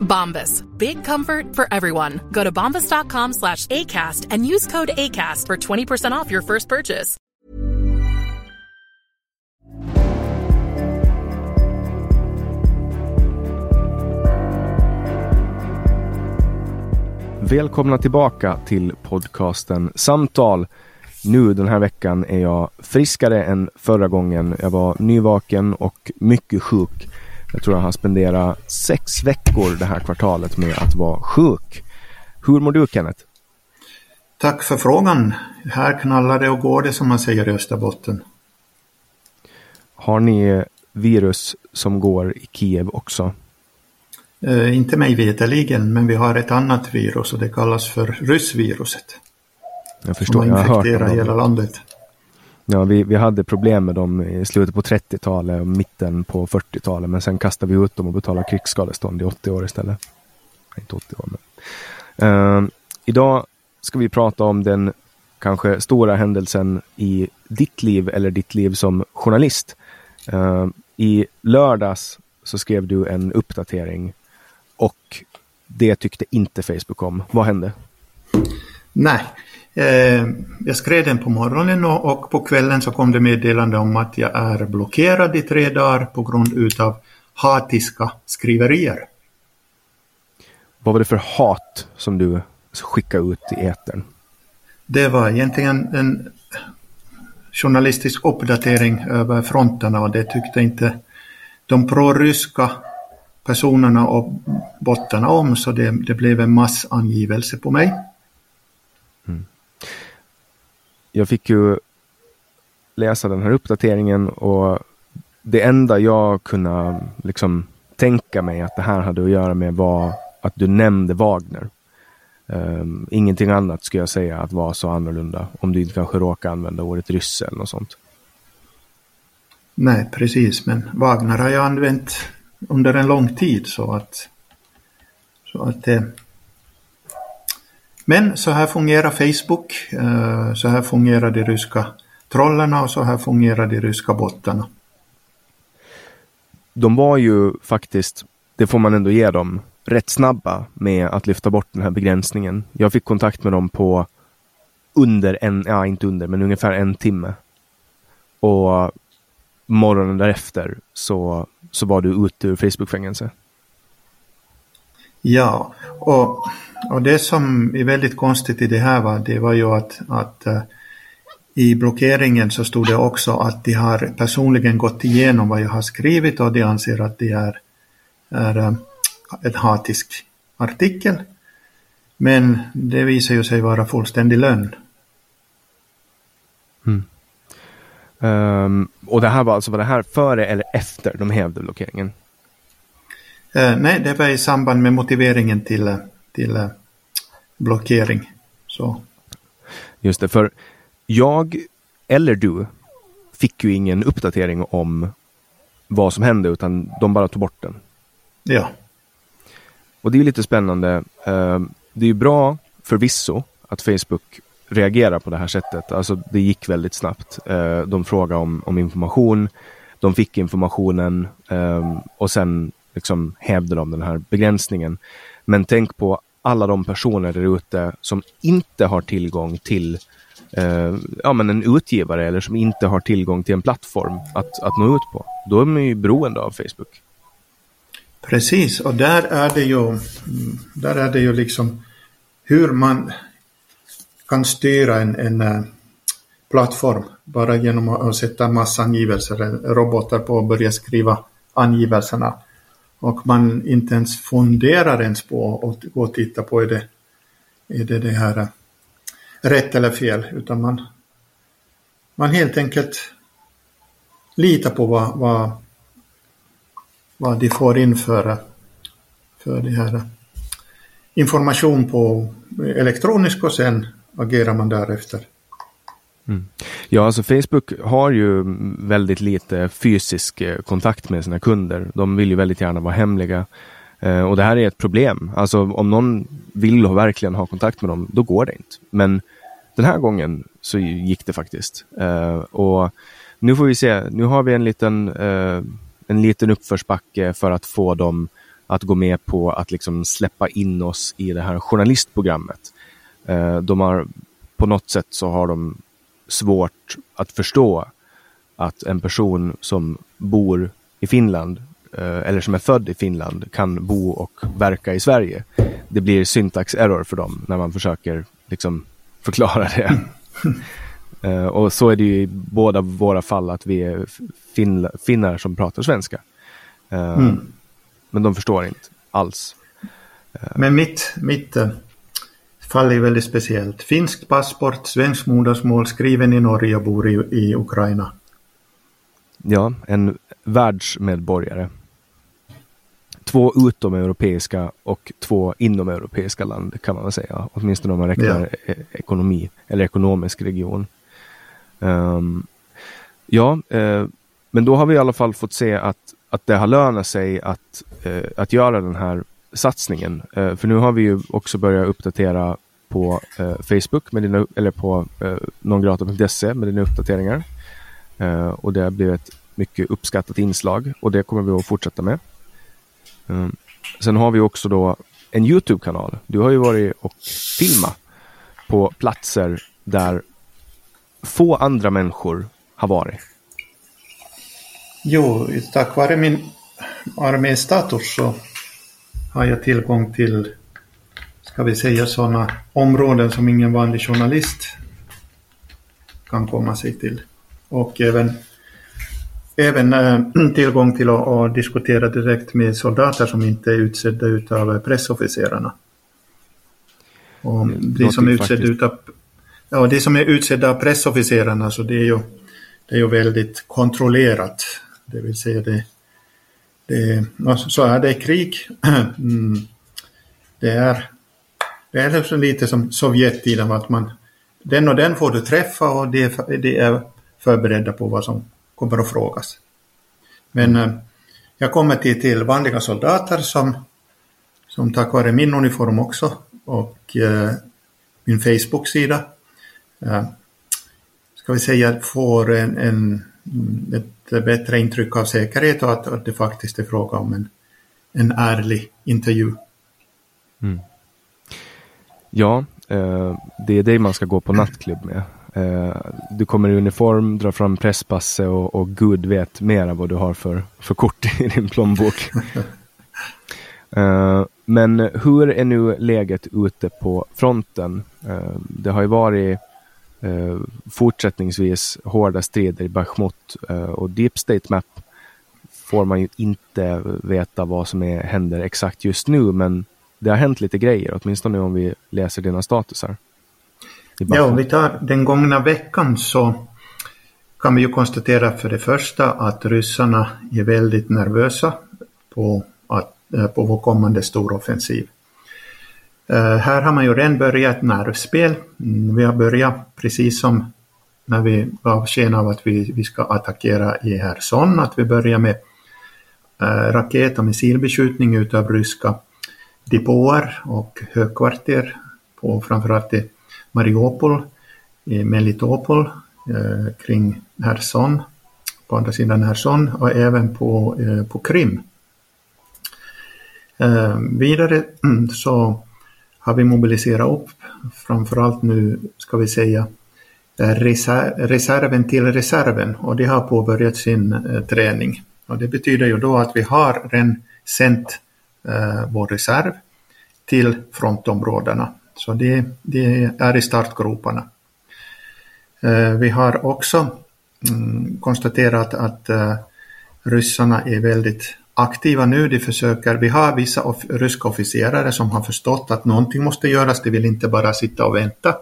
Bombas. Big comfort for everyone. Go to bombas.com slash ACAST and use code ACAST for 20% off your first purchase. Välkomna tillbaka till podcasten Samtal. Nu den här veckan är jag friskare än förra gången. Jag var nyvaken och mycket sjuk. Jag tror jag har spenderat sex veckor det här kvartalet med att vara sjuk. Hur mår du Kenneth? Tack för frågan. Här knallar det och går det som man säger i Österbotten. Har ni virus som går i Kiev också? Eh, inte mig veterligen, men vi har ett annat virus och det kallas för ryssviruset. Jag Som förstår, jag har infekterat hela landet. Ja, vi, vi hade problem med dem i slutet på 30-talet och mitten på 40-talet. Men sen kastade vi ut dem och betalade krigsskadestånd i 80 år istället. Nej, Inte 80 år, men. Uh, idag ska vi prata om den kanske stora händelsen i ditt liv eller ditt liv som journalist. Uh, I lördags så skrev du en uppdatering och det tyckte inte Facebook om. Vad hände? Nej, jag skrev den på morgonen och, på kvällen så kom det meddelande om att jag är blockerad i tre dagar på grund utav hatiska skriverier. Vad var det för hat som du skickade ut i etern? Det var egentligen en journalistisk uppdatering över fronterna och det tyckte inte de proryska personerna och bottarna om så det, det blev en massangivelse på mig. Jag fick ju läsa den här uppdateringen och det enda jag kunde liksom tänka mig att det här hade att göra med var att du nämnde Wagner. Um, ingenting annat skulle jag säga att var så annorlunda om du inte kanske råkar använda ordet rysse eller något sånt. Nej, precis, men Wagner har jag använt under en lång tid så att, så att det... Men så här fungerar Facebook, eh, så här fungerar de ryska trollarna och så här fungerar de ryska bottarna. De var ju faktiskt, det får man ändå ge dem, rätt snabba med att lyfta bort den här begränsningen. Jag fick kontakt med dem på under en, ja inte under, men ungefär en timme. Och morgonen därefter så, så var du ute ur Facebook-fängelse. Ja, och, och det som är väldigt konstigt i det här var, det var ju att, att uh, i blockeringen så stod det också att de har personligen gått igenom vad jag har skrivit och de anser att det är, är en hatisk artikel. Men det visar ju sig vara fullständig lögn. Mm. Um, och det här var alltså, var det här före eller efter de hävde blockeringen? Uh, nej, det var i samband med motiveringen till, till uh, blockering. Så. Just det, för jag eller du fick ju ingen uppdatering om vad som hände utan de bara tog bort den. Ja. Och det är lite spännande. Uh, det är ju bra förvisso att Facebook reagera på det här sättet. Alltså det gick väldigt snabbt. Eh, de frågade om, om information, de fick informationen eh, och sen liksom hävde de den här begränsningen. Men tänk på alla de personer där ute som inte har tillgång till eh, ja, men en utgivare eller som inte har tillgång till en plattform att, att nå ut på. Då är man ju beroende av Facebook. Precis, och där är det ju, mm, där är det ju liksom hur man kan styra en, en eh, plattform bara genom att sätta massangivelser, robotar på och börja skriva angivelserna. Och man inte ens funderar ens på att gå och titta på är det, är det, det här eh, rätt eller fel, utan man, man helt enkelt litar på vad, vad, vad de får in för, eh, för det här eh, information på elektronisk och sen agerar man därefter. Mm. Ja, alltså Facebook har ju väldigt lite fysisk eh, kontakt med sina kunder. De vill ju väldigt gärna vara hemliga. Eh, och det här är ett problem. Alltså om någon vill verkligen ha kontakt med dem, då går det inte. Men den här gången så gick det faktiskt. Eh, och nu får vi se. Nu har vi en liten, eh, en liten uppförsbacke för att få dem att gå med på att liksom släppa in oss i det här journalistprogrammet. Eh, de har, på något sätt så har de svårt att förstå att en person som bor i Finland eh, eller som är född i Finland kan bo och verka i Sverige. Det blir syntax error för dem när man försöker liksom förklara det. uh, och så är det ju i båda våra fall att vi är fin finnar som pratar svenska. Uh, mm. Men de förstår inte alls. Uh, men mitt, mitt fall är väldigt speciellt. Finsk passport, svensk modersmål, skriven i Norge och bor i, i Ukraina. Ja, en världsmedborgare två utomeuropeiska och två inomeuropeiska land kan man väl säga. Åtminstone om man räknar ja. E-, ekonomi eller ekonomisk region. Um, ja, uh, men då har vi i alla fall fått se att, att det har lönat sig att, uh, att göra den här satsningen. Uh, för nu har vi ju också börjat uppdatera på eh, Facebook med dina, eller på eh, nongrata.se med dina uppdateringar. Eh, och det har blivit ett mycket uppskattat inslag och det kommer vi att fortsätta med. Um, sen har vi också då en Youtube-kanal. Du har ju varit och filmat på platser där få andra människor har varit. Jo, tack vare min arméstatus så har jag tillgång till, ska vi säga sådana områden som ingen vanlig journalist kan komma sig till. Och även även äh, tillgång till att, att, diskutera direkt med soldater som inte är utsedda utav pressofficerarna. Och de som är utsedda utav, ja, de som är utsedda av pressofficerarna så det är ju, det är ju väldigt kontrollerat. Det vill säga det, det så är det i krig. Mm. Det är, det är liksom lite som Sovjettiden att man den och den får du träffa och de, de är förberedda på vad som kommer att frågas. Men eh, jag kommer till, till vanliga soldater som, som tack vare min uniform också och eh, min Facebook-sida eh, ska vi säga får en, en, ett bättre intryck av säkerhet och att, att det faktiskt är fråga om en, en ärlig intervju. Mm. Ja, eh, det är det man ska gå på nattklubb med. Eh, du kommer i uniform, drar fram presspasse och, och Gud vet mera vad du har för, för kort i din plånbok. uh, men hur är nu läget ute på fronten? Uh, det har ju varit uh, fortsättningsvis hårda strider i Bachmut och Deep State Map får man ju inte veta vad som är, händer exakt just nu men det har hänt lite grejer, åtminstone om vi läser dina statusar. Ja, om vi tar den gångna veckan så kan vi ju konstatera för det första att ryssarna är väldigt nervösa på, att, eh, på vår kommande storoffensiv. Uh, här har man ju redan börjat ett nervspel. Mm, vi har börjat precis som när vi gav sken av att vi, vi ska attackera i Herson, att vi börjar med uh, raket och missilbeskjutning utav ryska depåer och högkvarter på framförallt i Mariupol i Melitopol eh, kring Herson, på andra sidan Herson och även på, eh, på Krim. Eh, vidare så har vi mobiliserat upp, framförallt nu ska vi säga reserven till reserven och det har påbörjat sin eh, träning. Och det betyder ju då att vi har redan sänt eh, vår reserv till frontområdena. Så det, det är i startgroparna. Eh, vi har också mm, konstaterat att eh, ryssarna är väldigt aktiva nu. De försöker, vi har vissa of, ryska officerare som har förstått att någonting måste göras. De vill inte bara sitta och vänta.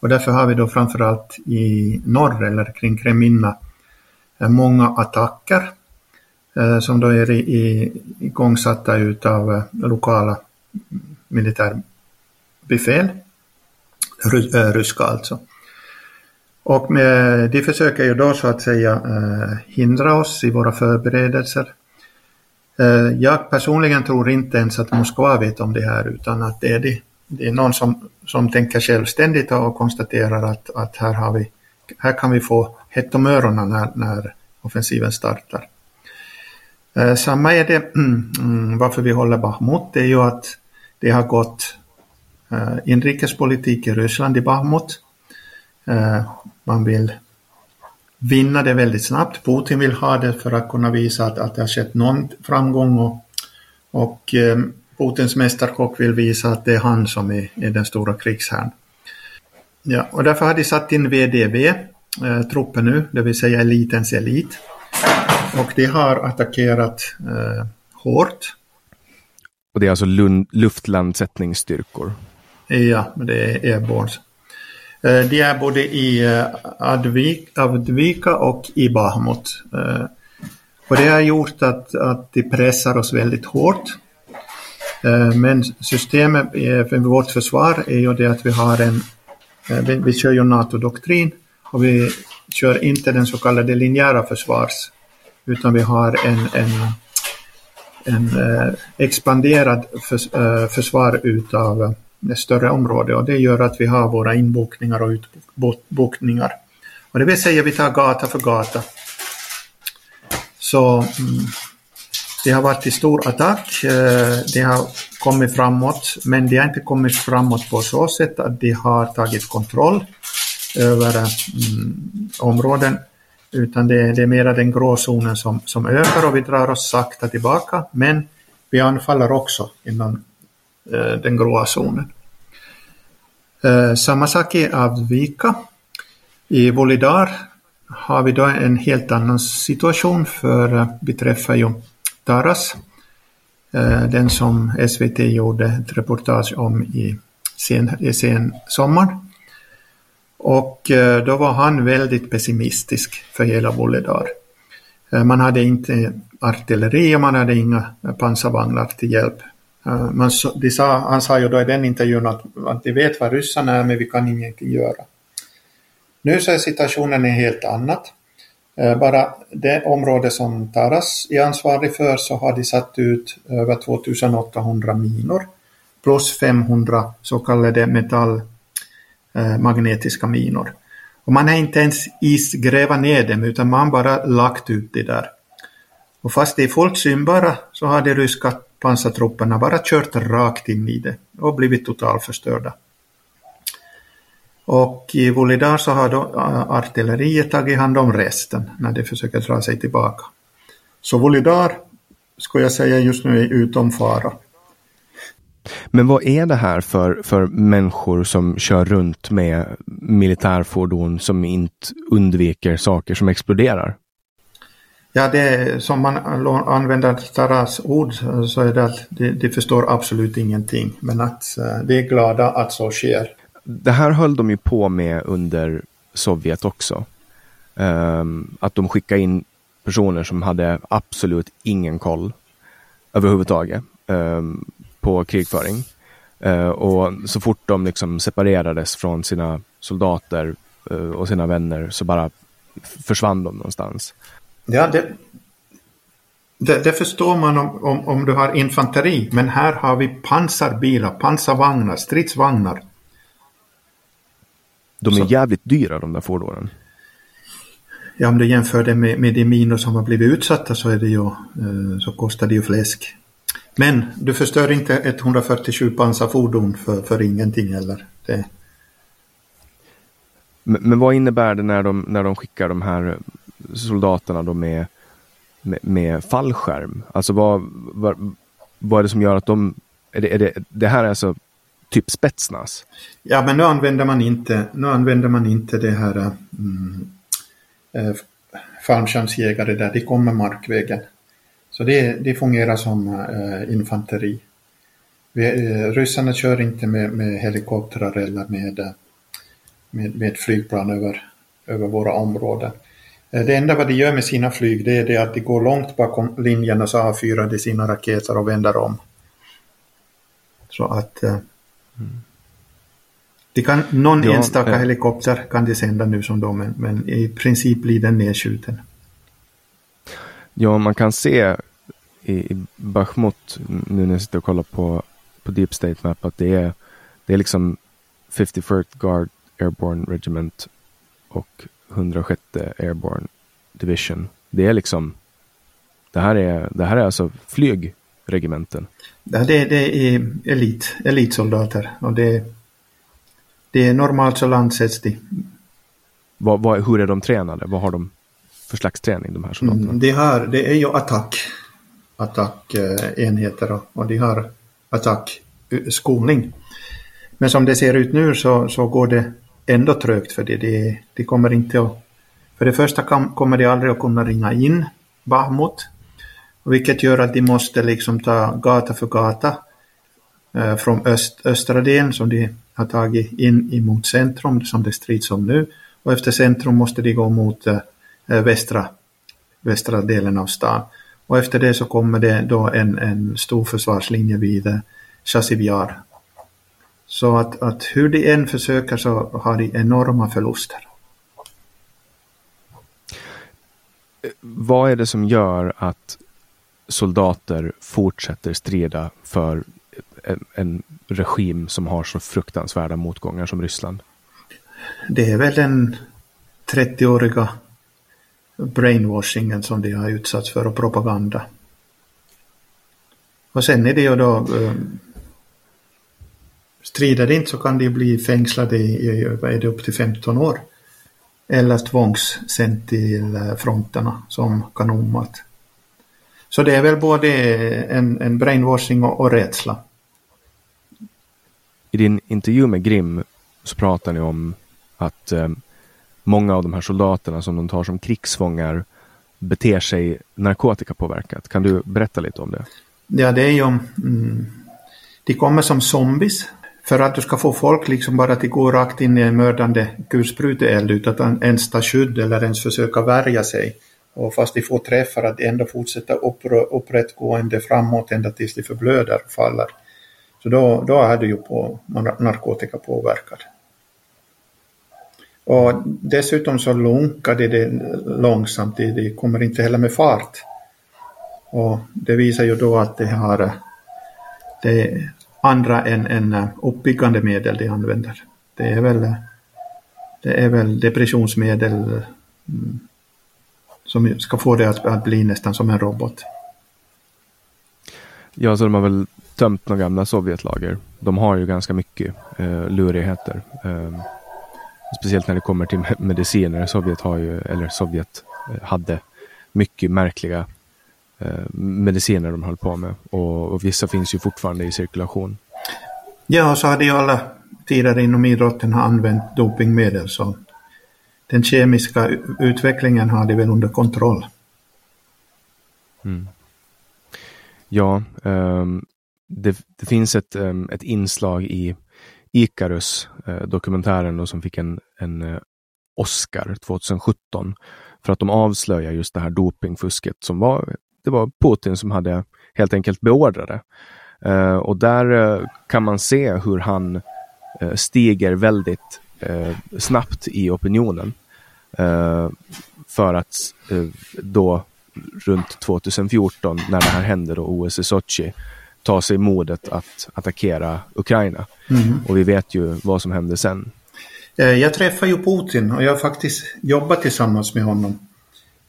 Och därför har vi då framförallt i norr eller kring Kreminna eh, många attacker Eh, som då är i, igångsatta utav eh, lokala militärbefäl, eh, ryska alltså. Och med, de försöker ju då så att säga hindra oss i våra förberedelser. Jag personligen tror inte ens att Moskva vet om det här utan att det är det. det är någon som, som tänker självständigt och konstaterar att, att här, har vi, här kan vi få hett om öronen när, när offensiven startar. Eh, samma är det mm, varför vi håller Bahmut, det är ju att det har gått eh, inrikespolitik i Ryssland i Bahmut. Eh, man vill vinna det väldigt snabbt. Putin vill ha det för att kunna visa att, att det har skett någon framgång och, och eh, Putins mästerkock vill visa att det är han som är, är den stora krigsherren. Ja, och därför har de satt in VDV, eh, truppen nu, det vill säga elitens elit. Och de har attackerat eh, hårt. Och det är alltså luftlandsättningsstyrkor? Ja, det är airborns. Eh, de är både i eh, Advika och i Bahmut. Eh, och det har gjort att, att de pressar oss väldigt hårt. Eh, men systemet för vårt försvar är ju det att vi har en, eh, vi kör ju NATO-doktrin och vi kör inte den så kallade linjära försvars, utan vi har en, en, en eh, expanderad eh, försvar utav ett större område och det gör att vi har våra inbokningar och utbokningar. Och det vill säga vi tar gata för gata. Så mm, det har varit i stor attack, eh, det har kommit framåt, men det har inte kommit framåt på så sätt att de har tagit kontroll över mm, områden, utan det, det är mera den gråzonen som, som ökar och vi drar oss sakta tillbaka, men vi anfaller också inom eh, den gråa zonen. Eh, samma sak i Avvika. I Volidar har vi då en helt annan situation för eh, vi träffar ju Taras, eh, den som SVT gjorde ett reportage om i sen, i sen sommar. Och eh, då var han väldigt pessimistisk för hela Wulledar. Eh, man hade inte artilleri och man hade inga pansarvagnar till hjälp. Eh, man, de sa, han sa ju då i den intervjun att, att de vet vad ryssarna är men vi kan ingenting göra. Nu så är situationen en helt annat. Bara det område som Taras är ansvarig för så har de satt ut över 2800 minor plus 500 så kallade metall Eh, magnetiska minor. Och man har inte ens isgräva ner dem utan man bara lagt ut det där. Och fast det är fullt synbara så har de ryska pansartrupperna bara kört rakt in i det och blivit totalförstörda. Och i Volidar så har då eh, artilleriet tagit hand om resten när de försöker dra sig tillbaka. Så Volidar skulle jag säga just nu är utom fara. Men vad är det här för, för människor som kör runt med militärfordon som inte undviker saker som exploderar? Ja, det som man använder Taras ord så är det att de, de förstår absolut ingenting, men att eh, de är glada att så sker det här höll de ju på med under Sovjet också. Um, att de skickade in personer som hade absolut ingen koll överhuvudtaget um, på krigföring. Uh, och så fort de liksom separerades från sina soldater uh, och sina vänner så bara försvann de någonstans. Ja, det, det, det förstår man om, om, om, du har infanteri, men här har vi pansarbilar, pansarvagnar, stridsvagnar De är Så- jävligt dyra de där fordonen. Ja, om du jämför det med, med de minor som har blivit utsatta så är det ju, eh, så kostar det ju fläsk. Men du förstör inte ett 147 pansarfordon för, för ingenting eller? Det, Men, men vad innebär det när de, när de skickar de här soldaterna då med, med, med fallskärm? Alltså vad, vad, vad är det som gör att de... Är det, är det, det här är alltså typ spetsnas? ja, men nu använder man inte, nu använder man inte det här mm, eh, fallskärmsjägare där, de kommer markvägen. Så det, det fungerar som eh, infanteri. Vi, eh, ryssarna kör inte med, med helikoptrar eller med, eh, med, med flygplan över, över våra områden. Eh, Det enda vad de gör med sina flyg det är det att de går långt bakom linjen och så avfyrar de sina raketer och vänder om. Så att eh, de kan, någon Ja, enstaka eh. helikopter kan de sända nu som de, men, men i princip blir den nedskjuten. Ja, man kan se i, i Bachmut, nu när jag sitter och kollar på, på Deep State Map, att det är, det är liksom 51st Guard Airborne Regiment och 106 Airborne Division. Det är liksom, det här är, det här är alltså flygregementen. Ja, det, det är elit, elitsoldater och det, det är normalt så landsätts de. Vad, vad, hur är de tränade? Vad har de för slags träning, de här soldaterna? Mm, de har, det är ju attack, attackenheter eh, och, och de har attackskolning. Eh, Men som det ser ut nu så, så går det ändå trögt för det. De, de kommer inte att, för det första kan, kommer de aldrig att kunna ringa in Bahmut. Vilket gör att de måste liksom ta gata för gata eh, från öst, östra delen som de har tagit in emot centrum som det strids om nu. Och efter centrum måste de gå mot eh, västra, västra delen av stan. Och efter det så kommer det då en, en stor försvarslinje vid eh, Chassiviar. Så att, att hur de än försöker så har de enorma förluster. Vad är det som gör att soldater fortsätter strida för en, en regim som har så fruktansvärda motgångar som Ryssland? Det är väl den 30-åriga brainwashingen som de har utsatts för och propaganda. Och sen är det ju då eh, strider de inte så kan de bli fängslade i, i vad är det, upp till 15 år. Eller tvångssänd till eh, fronterna som kanonmat. Så det är väl både en, en brainwashing och, och rädsla. I din intervju med Grim så pratar ni om att eh, många av de här soldaterna som de tar som krigsfångar beter sig narkotikapåverkat. Kan du berätta lite om det? Ja, det är ju... Mm, de kommer som zombies. För att du ska få folk liksom bara att gå rakt in i en mördande kulspruteeld utan att ens ta skydd eller ens försöka värja sig. Och fast de får träffar att de ändå fortsätta upprättgående framåt ända tills de förblöder och faller. Så då, då är du ju på narkotikapåverkad. Och dessutom så lunkar de det långsamt, de, kommer inte heller med fart. Och det visar ju då att det har det är andra än, än uppbyggande medel de använder. Det är väl, det är väl depressionsmedel mm, som ska få det att, att bli nästan som en robot. Ja, så de har väl tömt några gamla Sovjetlager. De har ju ganska mycket eh, lurigheter. Eh, speciellt när det kommer till me- mediciner. Sovjet har ju, eller Sovjet eh, hade mycket märkliga eh, mediciner de höll på med. Och, och vissa finns ju fortfarande i cirkulation. Ja, och så har de ju alla tidigare inom idrotten har använt dopingmedel så den kemiska utvecklingen har de väl under kontroll. Ja, ehm, det, det finns ett, ehm, ett inslag i Icarus-dokumentären som fick en, en eh, Oscar 2017 för att de avslöjar just det här dopingfusket som var, det var Putin som hade helt enkelt beordrat det. Eh, och där eh, kan man se hur han eh, stiger väldigt eh, snabbt i opinionen. Eh, för att eh, då runt 2014 när det här hände då, OS i Sochi, ta sig modet att attackera Ukraina. Och vi vet ju vad som hände sen. Eh, jag träffade ju Putin och jag har faktiskt jobbat tillsammans med honom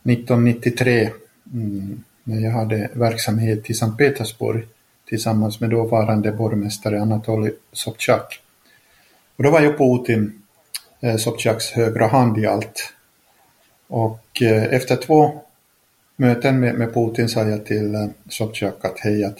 1993 mm, när jag hade verksamhet i Sankt Petersburg tillsammans med dåvarande borgmästare Anatolij Sobchak. Och då var ju Putin eh, Sobchaks högra hand i allt. Och eh, efter två möten med, Putin sa jag till Sobchak att hej att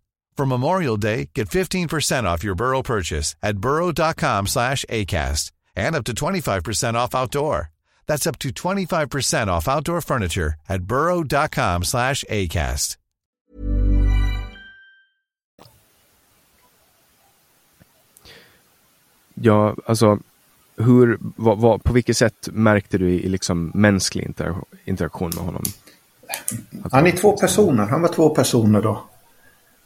For Memorial Day, get 15% off your Burrow purchase at burrow.com slash ACAST and up to 25% off outdoor. That's up to 25% off outdoor furniture at burrow.com slash ACAST. Ja, alltså hur, vad, vad, på vilket sätt märkte du i liksom mänsklig inter, interaktion med honom? Han är två personer, han var två personer då.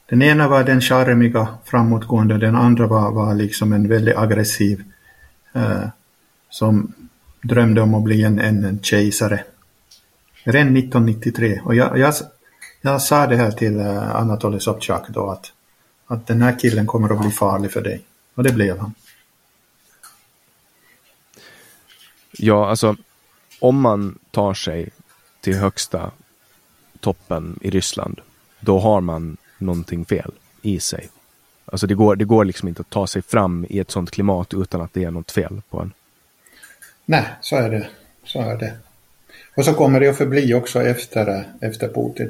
Den ena var den charmiga, framåtgående, den andra var, var liksom en väldigt aggressiv eh, som drömde om att bli en, en, en kejsare. Redan 1993. Och jag, jag, jag sa det här till eh, Anatoly Sobchak då att, att den här killen kommer att bli farlig för dig. Och det blev han. Ja, alltså om man tar sig till högsta toppen i Ryssland, då har man någonting fel i sig. Alltså det går, det går liksom inte att ta sig fram i ett sånt klimat utan att det är något fel på en. Nej, så är det. Så är det. Och så kommer det att förbli också efter, efter Putin.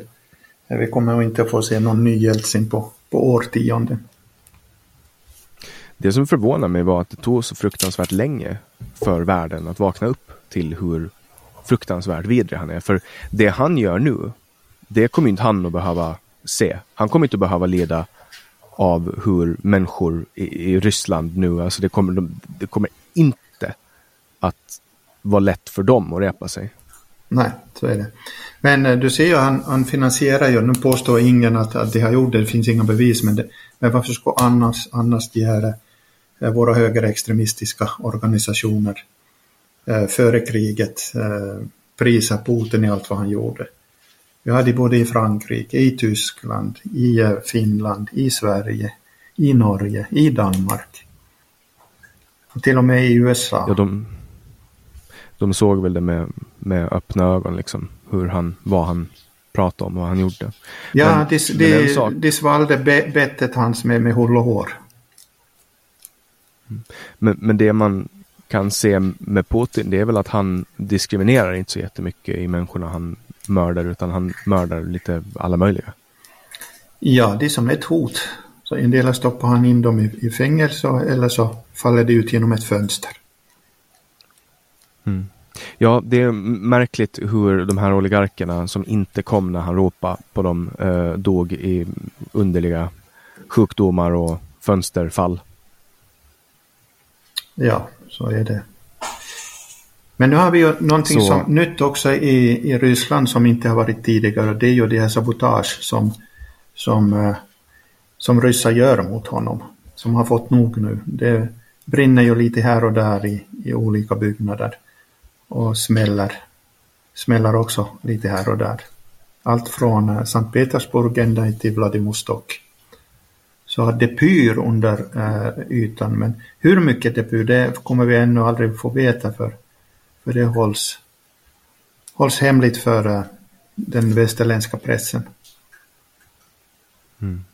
Vi kommer inte att få se någon ny Jeltsin på, på årtionden. Det som förvånar mig var att det tog så fruktansvärt länge för världen att vakna upp till hur fruktansvärt vidrig han är. För det han gör nu, det kommer inte han att behöva se. Han kommer inte behöva leda av hur människor i, i Ryssland nu, alltså det kommer, det kommer inte att vara lätt för dem att repa sig. Nej, så är det. Men eh, du ser ju, han, han finansierar ju, nu påstår ingen att, att de har gjort det, det finns inga bevis, men, det, men varför ska annars, annars de här eh, våra högerextremistiska organisationer eh, före kriget eh, prisa Putin i allt vad han gjorde? Vi hade både i Frankrike, i Tyskland, i eh, Finland, i Sverige, i Norge, i Danmark. Och till och med i USA. Ja, de, de såg väl det med, med öppna ögon, liksom, hur han, vad han pratade om, vad han gjorde. Ja, men, de, de, sak... de svalde be, bettet hans med, med hull och hår. Men, men det man kan se med Putin, det är väl att han diskriminerar inte så jättemycket i människorna han mördar, utan han mördar lite alla möjliga. Ja, det är som ett hot. Så en del stoppar han in dem i, i fängelse eller så faller det ut genom ett fönster. Mm. Ja, det är märkligt hur de här oligarkerna som inte kom när han ropade på dem eh, dog i underliga sjukdomar och fönsterfall. Ja, så är det. Men nu har vi ju någonting så... som nytt också i, i Ryssland som inte har varit tidigare. Det är ju det här sabotage som, som, eh, som ryssar gör mot honom. Som har fått nog nu. Det brinner ju lite här och där i, i olika byggnader. Och smäller, smäller också lite här och där. Allt från eh, Sankt Petersburg ända till Vladivostok. Så det pyr under eh, ytan men hur mycket det pyr det kommer vi ännu aldrig få veta för för det hålls, hålls hemligt för eh, den västerländska pressen. Mm.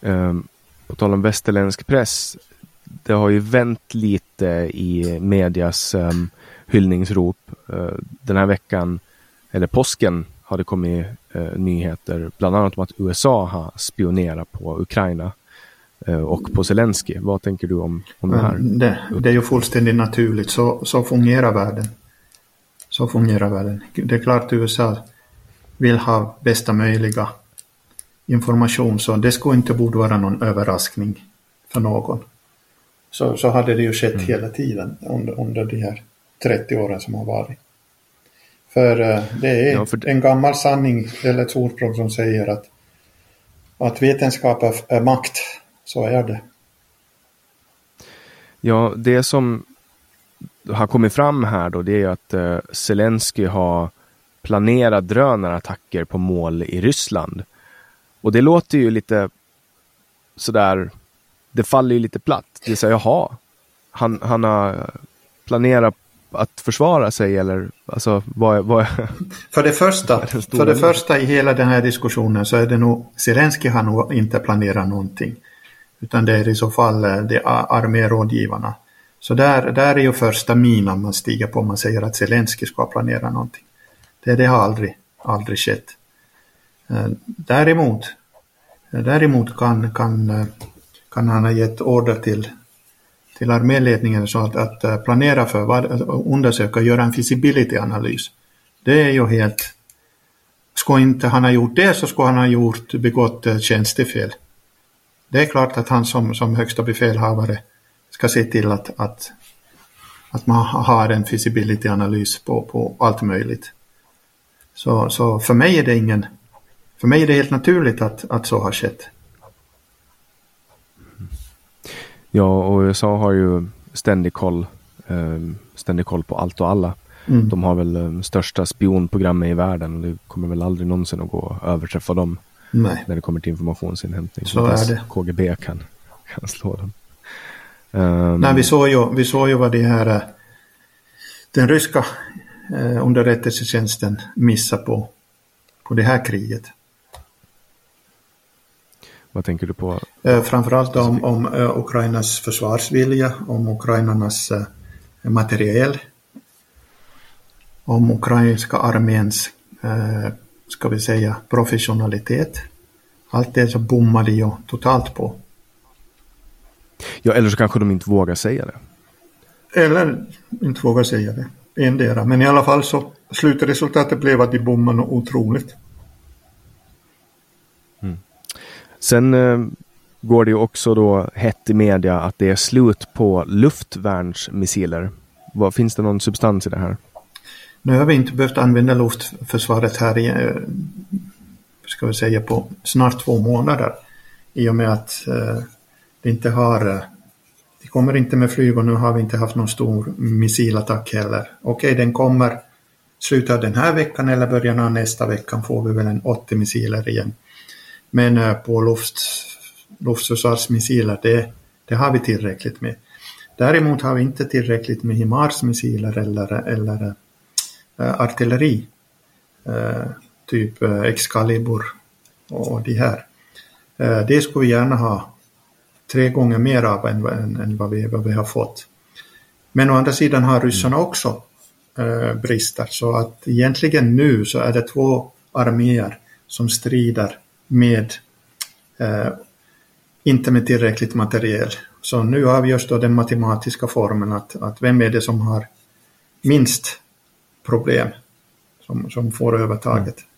Um, på tal om västerländsk press. Det har ju vänt lite i medias um, hyllningsrop. Uh, den här veckan eller påsken har det kommit eh, nyheter, bland annat om att USA har spionerat på Ukraina eh, och på Zelensky. Vad tänker du om, om det här? Det, det, är ju fullständigt naturligt, så, så fungerar världen. Så fungerar världen. Det är klart USA vill ha bästa möjliga information, så det skulle inte borde vara någon överraskning för någon. Så, så hade det ju skett mm. hela tiden under, under de här 30 åren som har varit. För uh, det är ja, för... en gammal sanning, eller ett ordspråk som säger att, att vetenskap är, makt. Så är det. Ja, det som har kommit fram här då, det är att uh, Zelensky har planerat drönarattacker på mål i Ryssland. Och det låter ju lite sådär, det faller ju lite platt. Det så, jaha, han, han har planerat att försvara sig eller alltså vad, vad För det första, för det första i hela den här diskussionen så är det nog Zelensky har nog inte planerat någonting. Utan det är i så fall eh, de armérådgivarna. Så där, där är ju första minan man stiger på om man säger att Zelensky ska planera någonting. Det, det har aldrig, aldrig skett. Eh, däremot, däremot kan, kan, kan han ha gett order till till arméledningen så att, att eh, planera för, vad, undersöka, göra en feasibility-analys. Det är ju helt... Skulle inte han ha gjort det så skulle han ha gjort, begått eh, tjänstefel. Det är klart att han som, som högsta befälhavare ska se till att, att, att man har en feasibility-analys på, på allt möjligt. Så, så för mig är det ingen... För mig är det helt naturligt att, att så har skett. Ja, och USA har ju ständig koll, eh, ständig koll på allt och alla. Mm. De har väl eh, största spionprogrammet i världen och det kommer väl aldrig någonsin att gå att överträffa dem. Nej. När det kommer till informationsinhämtning. Så är det. KGB kan, kan slå dem. Um, Nej, vi såg ju, vi såg ju vad det här, eh, den ryska eh, underrättelsetjänsten missade på, på det här kriget. Vad tänker du på? Eh, framförallt om, om eh, Ukrainas försvarsvilja, om Ukrainas eh, materiel, om ukrainska arméns, ska vi säga, professionalitet. Allt det så bommade ju totalt på. Ja, eller så kanske de inte vågar säga det. Eller inte vågar säga det. Endera. Men i alla fall så slutresultatet blev att de bommade otroligt. Sen eh, går det ju också då hett i media att det är slut på luftvärnsmissiler. Vad, finns det någon substans i det här? Nu har vi inte behövt använda luftförsvaret här i, eh, ska vi säga på snart två månader. I och med att eh, vi inte har, Vi det kommer inte med flyg och nu har vi inte haft någon stor missilattack heller. Okej, den kommer slutet av den här veckan eller början av nästa vecka får vi väl en 80 missiler igen. Men eh, på luft, luftförsvarsmissiler, det, det har vi tillräckligt med. Däremot har vi inte tillräckligt med HIMARS-missiler eller, eller äh, artilleri. Äh, typ äh, Excalibur och de här. Det skulle vi gärna ha tre gånger mer av än, än, än vad, vi, vad vi har fått. Men å andra sidan har ryssarna också äh, brister så att egentligen nu så är det två arméer som strider med eh, inte med tillräckligt material. Så nu avgörs då den matematiska formen att, att vem är det som har minst problem som, som får övertaget. Mm.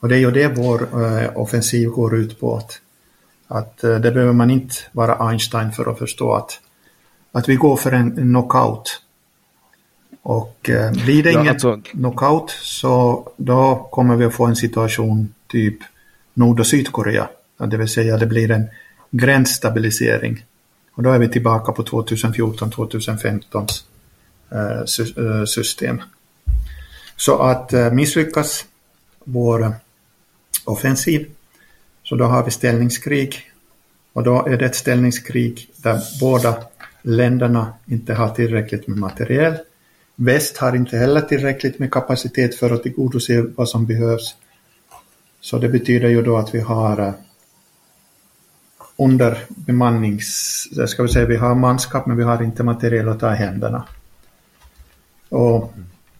Och det är ju det vår eh, offensiv går ut på att, att eh, det behöver man inte vara Einstein för att förstå att, att vi går för en, knockout. Och eh, blir det ja, ingen alltså... knockout så då kommer vi att få en situation typ Nord- och Sydkorea. Det vill säga det blir en gränsstabilisering. Och då är vi tillbaka på 2014-2015 eh, eh, system. Så att eh, misslyckas vår offensiv så då har vi ställningskrig och då är det ett ställningskrig där båda länderna inte har tillräckligt med materiel. Väst har inte heller tillräckligt med kapacitet för att tillgodose vad som behövs så det betyder ju då att vi har underbemannings under bemannings... Eh, ska vi säga vi har manskap men vi har inte material att ta i händerna. Och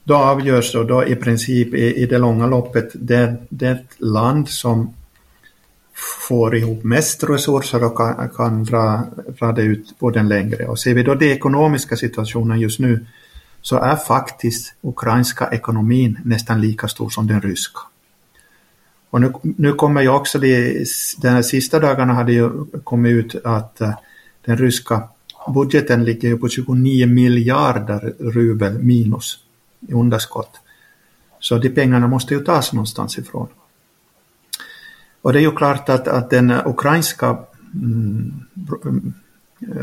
då avgörs då, då i princip i, i det långa loppet det, det land som får ihop mest resurser och kan, kan dra, dra det ut på den längre. Och ser vi då den ekonomiska situationen just nu så är faktiskt ukrainska ekonomin nästan lika stor som den ryska. Och nu, nu kommer ju också det, de här sista dagarna hade ju kommit ut att eh, den ryska budgeten ligger ju på 29 miljarder rubel minus i underskott. Så de pengarna måste ju tas någonstans ifrån. Och det är ju klart att, att den ukrainska mm,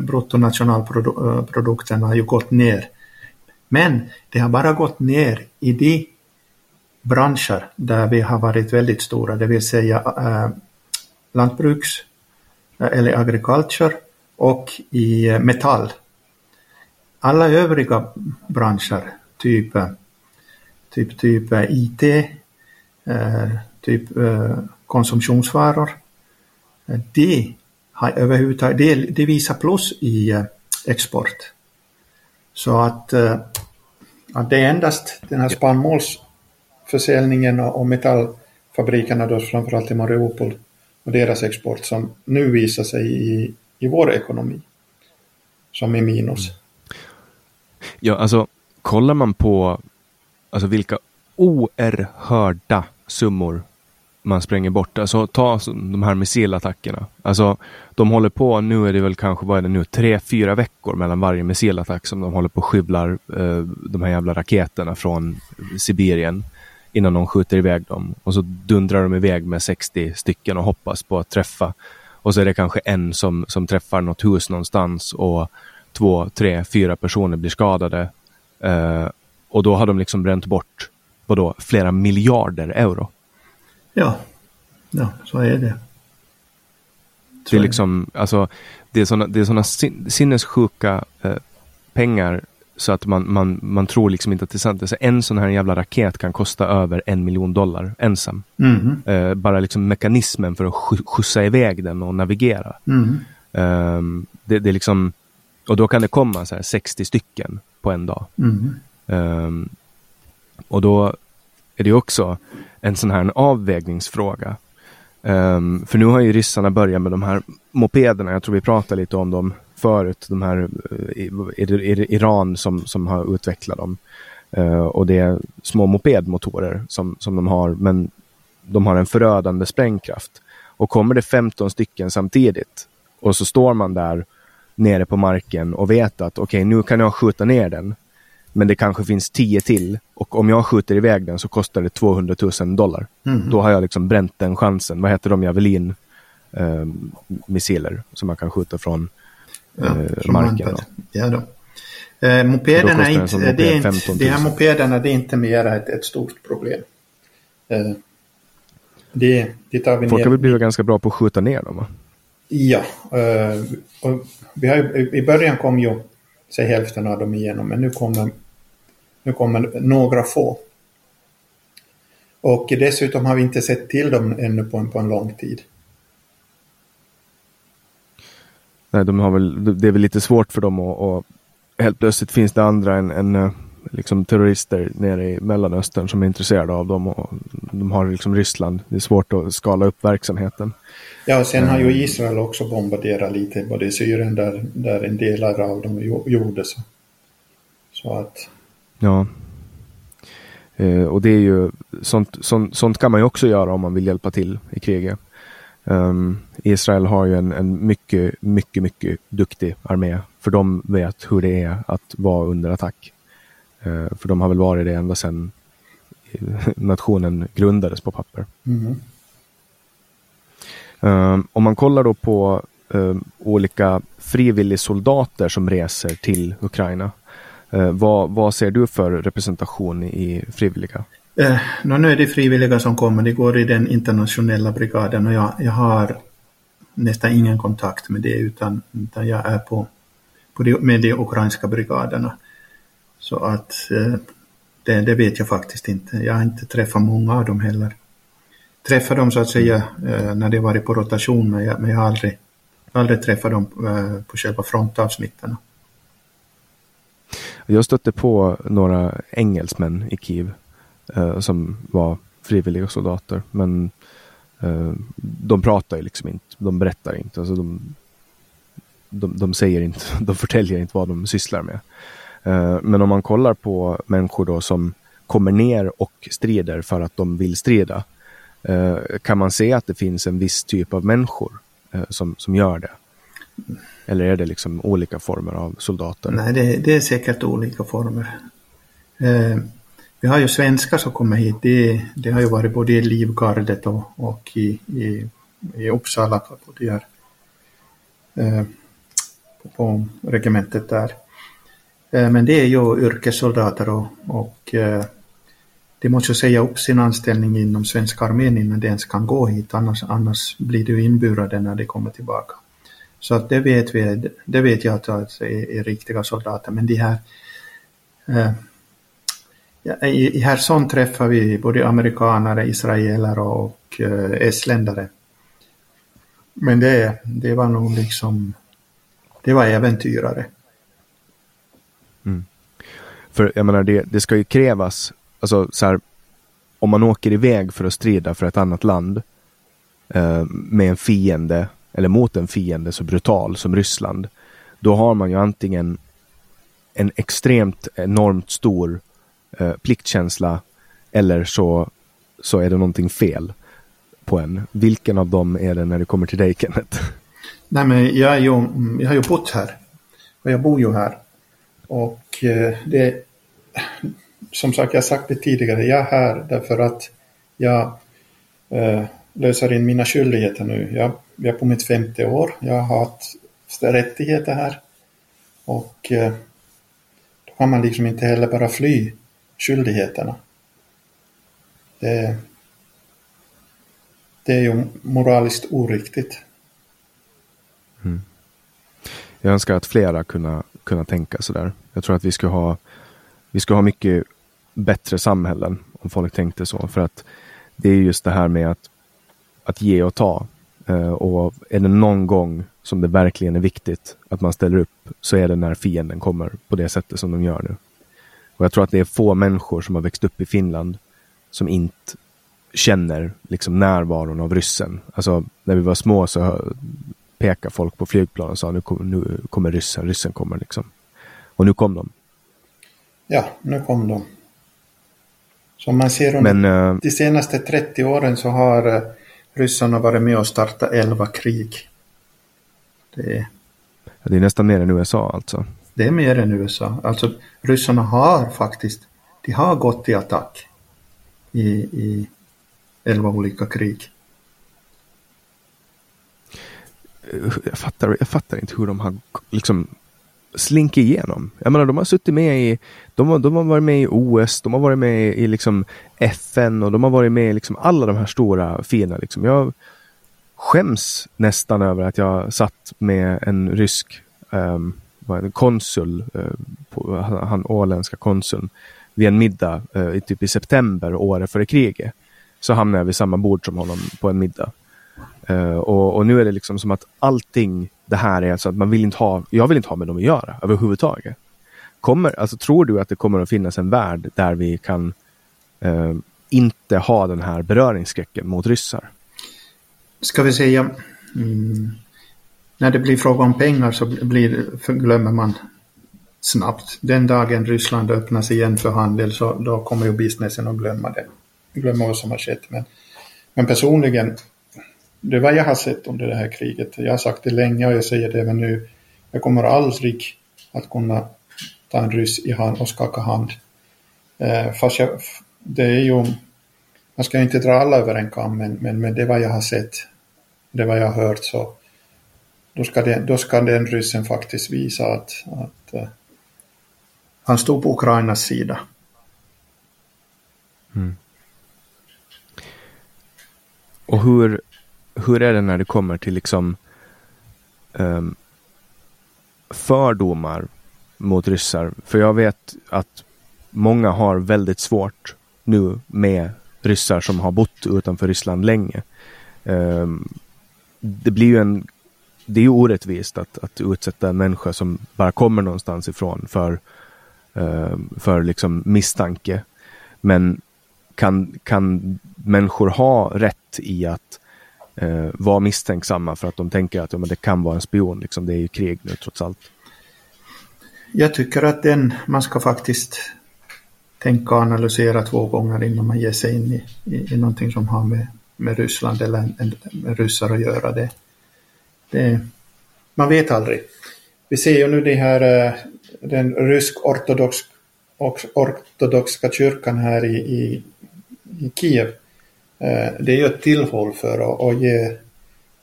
bruttonationalprodukten eh, har ju gått ner. Men det har bara gått ner i de branscher där vi har varit väldigt stora, det vill säga äh, lantbruks eller agriculture och i eh, metall. Alla övriga branscher, typ, eh, typ, typ eh, IT, typ konsumtionsvaror, det har överhuvudtaget, det, det visar plus i export. Så att, att det är endast den här Försäljningen och metallfabrikerna då framförallt i Mariupol och deras export som nu visar sig i i vår ekonomi som är minus. Mm. Ja, alltså kollar man på alltså vilka oerhörda summor man spränger bort. Alltså ta alltså, de här missilattackerna. Alltså de håller på, nu är det väl kanske, vad är det nu, tre, fyra veckor mellan varje missilattack som de håller på och skivlar eh, de här jävla raketerna från Sibirien innan de skjuter iväg dem. Och så dundrar de iväg med 60 stycken och hoppas på att träffa. Och så är det kanske en som, som träffar något hus någonstans och två, tre, fyra personer blir skadade. Eh, och då har de liksom bränt bort vadå, flera miljarder euro. Ja, ja så är det. Så det är liksom, alltså, det är sådana det är såna sinnessjuka eh, pengar så att man, man, man tror liksom inte att det är sant. Alltså en sån här jävla raket kan kosta över en miljon dollar ensam. Mm. Uh, bara liksom mekanismen för att skjutsa iväg den och navigera. Mm. Uh, det, det, är liksom, och då kan det komma så här 60 stycken på en dag. Mm. Uh, och då är det också en sån här en avvägningsfråga. Um, för nu har ju ryssarna börjat med de här mopederna, jag tror vi pratade lite om dem förut, de här eh, Iran som, som har utvecklat dem. Uh, och det är små mopedmotorer som, som de har, men de har en förödande sprängkraft. Och kommer det 15 stycken samtidigt och så står man där nere på marken och vet att okej, okay, nu kan jag skjuta ner den. Men det kanske finns 10 till och om jag skjuter iväg den så kostar det 200 000 dollar. Mm. Då har jag liksom bränt den chansen. Vad heter de? Javelin eh, missiler som man kan skjuta från ja, eh, marken. Då. Ja, då. Eh, mopederna är inte, moped det är inte, de här mopederna det är inte mer ett, ett stort problem. Eh, det, det tar vi Folk ner. har väl blivit ganska bra på att skjuta ner dem va? Ja, eh, och vi har, i början kom ju säg hälften av dem igenom men nu kommer, nu kommer några få. Och dessutom har vi inte sett till dem ännu på en, på en lång tid. Nej, de har väl, det är väl lite svårt för dem att, och helt plötsligt finns det andra än, än eh, liksom terrorister nere i Mellanöstern som är intresserade av dem och de har liksom Ryssland. Det är svårt att skala upp verksamheten. Ja, och sen har ju eh. Israel också bombarderat lite, både i Syrien där, där en del av dem gjordes. Så att... Ja. Eh, och det är ju sånt, sånt, sånt kan man ju också göra om man vill hjälpa till i kriget. Um, Israel har ju en, en, mycket, mycket, mycket duktig armé. För de vet hur det är att vara under attack. Uh, för de har väl varit det ända sedan nationen grundades på papper. Mm. Um, om man kollar då på um, olika frivilligsoldater som reser till Ukraina. Uh, vad, vad ser du för representation i frivilliga? Eh, nu är det frivilliga som kommer, det går i den internationella brigaden och jag, jag har nästan ingen kontakt med det utan, utan jag är på, på de, med de ukrainska brigaderna. Så att eh, det, det, vet jag faktiskt inte. Jag har inte träffat många av dem heller. Träffat dem så att säga eh, när de varit på rotation men jag, men jag har aldrig, aldrig träffat dem eh, på själva frontavsnitten. Jag stötte på några engelsmän i Kiev eh, som var frivilliga soldater. Men eh, de pratar ju liksom inte, de berättar inte. Alltså de, de, de säger inte, de förtäljer inte vad de sysslar med. Eh, men om man kollar på människor då som kommer ner och strider för att de vill strida. Eh, kan man se att det finns en viss typ av människor eh, som, som gör det? Eller är det liksom olika former av soldater? Nej, det, det är säkert olika former. Eh, vi har ju svenskar som kommer hit. Det, det har ju varit både i Livgardet och, och i, i, i Uppsala eh, på, det här, eh, på regementet där. Eh, men det är ju yrkessoldater och, och eh, de måste säga upp sin anställning inom svenska armén innan de ens kan gå hit, annars, annars blir de inburade när de kommer tillbaka. Så att det vet vi, det vet jag att det är, är riktiga soldater, men de här eh, ja, i, I Herson träffar vi både amerikanare, israeler och eh, estländare. Men det, det var nog liksom, det var äventyrare. Mm. För jag menar, det, det ska ju krävas, alltså så här, om man åker iväg för att strida för ett annat land eh, med en fiende eller mot en fiende så brutal som Ryssland, då har man ju antingen en extremt enormt stor eh, pliktkänsla eller så, så är det någonting fel på en. Vilken av dem är det när det kommer till dig Kenneth? Nej men jag, är ju, jag har ju bott här och jag bor ju här. Och eh, det, som sagt, jag har sagt det tidigare, jag är här därför att jag eh, löser in mina skyldigheter nu. Jag, jag är på mitt femte år, jag har haft rättigheter här. Och eh, då kan man liksom inte heller bara fly skyldigheterna. Det, det är ju moraliskt oriktigt. Mm. Jag önskar att flera kunna, kunna tänka sådär. Jag tror att vi skulle ha vi skulle ha mycket bättre samhällen om folk tänkte så. För att det är just det här med att, att ge och ta. Uh, och är det någon gång som det verkligen är viktigt att man ställer upp så är det när fienden kommer på det sättet som de gör nu. Och jag tror att det är få människor som har växt upp i Finland som inte känner liksom närvaron av ryssen. Alltså när vi var små så pekade folk på flygplan och sa nu, kom, nu kommer ryssen, ryssen kommer liksom. Och nu kom de. Ja, nu kom de. Som man ser under Men, uh, de senaste 30 åren så har uh, ryssarna varit med och startat 11 krig. Det är, det är nästan mer än USA alltså. Det är mer än USA. Alltså ryssarna har faktiskt, de har gått i attack i, i elva olika krig. Eh, jag fattar, jag fattar inte hur de har liksom slinka igenom. Jag menar, de har suttit med i, de har, de har varit med i OS, de har varit med i liksom FN och de har varit med i liksom alla de här stora fina. Liksom. Jag skäms nästan över att jag satt med en rysk um, konsul, eh, på, han åländska konsuln, vid en middag eh, i, typ i september året före kriget. Så hamnade jag vid samma bord som honom på en middag. Eh, och, och, nu är det liksom som att allting det här är alltså att man vill inte ha, jag vill inte ha med dem att göra överhuvudtaget. Kommer, alltså tror du att det kommer att finnas en värld där vi kan eh, inte ha den här beröringsskräcken mot ryssar? Ska vi säga, mm, när det blir fråga om pengar så blir, glömmer man snabbt. Den dagen Ryssland öppnas igen för handel så då kommer ju businessen att glömma det. Glömma vad som har skett. Men, men personligen det är vad jag har sett under det här kriget. Jag har sagt det länge och jag säger det även nu. Jag kommer aldrig att kunna ta en ryss i hand och skaka hand. Eh, fast jag, det är ju, man ska inte dra alla över en kam, men, men, men det är vad jag har sett, det är vad jag har hört, så då ska, den, då ska den ryssen faktiskt visa att, att uh, han stod på Ukrainas sida. Mm. Och hur, hur är det när det kommer till liksom um, fördomar mot ryssar? För jag vet att många har väldigt svårt nu med ryssar som har bott utanför Ryssland länge. Um, det blir ju en det är ju orättvist att, att utsätta en människa som bara kommer någonstans ifrån för uh, för liksom misstanke. Men kan, kan människor ha rätt i att uh, vara misstänksamma för att de tänker att ja, men det kan vara en spion, liksom, det är ju krig nu trots allt? Jag tycker att den, man ska faktiskt tänka och analysera två gånger innan man ger sig in i, i, i någonting som har med, med Ryssland eller med ryssar att göra. Det, det, man vet aldrig. Vi ser ju nu det här, eh, den rysk-ortodox ortodoxa kyrkan här i, i, i Kiev. Eh, det är ju ett tillhåll för att, att ge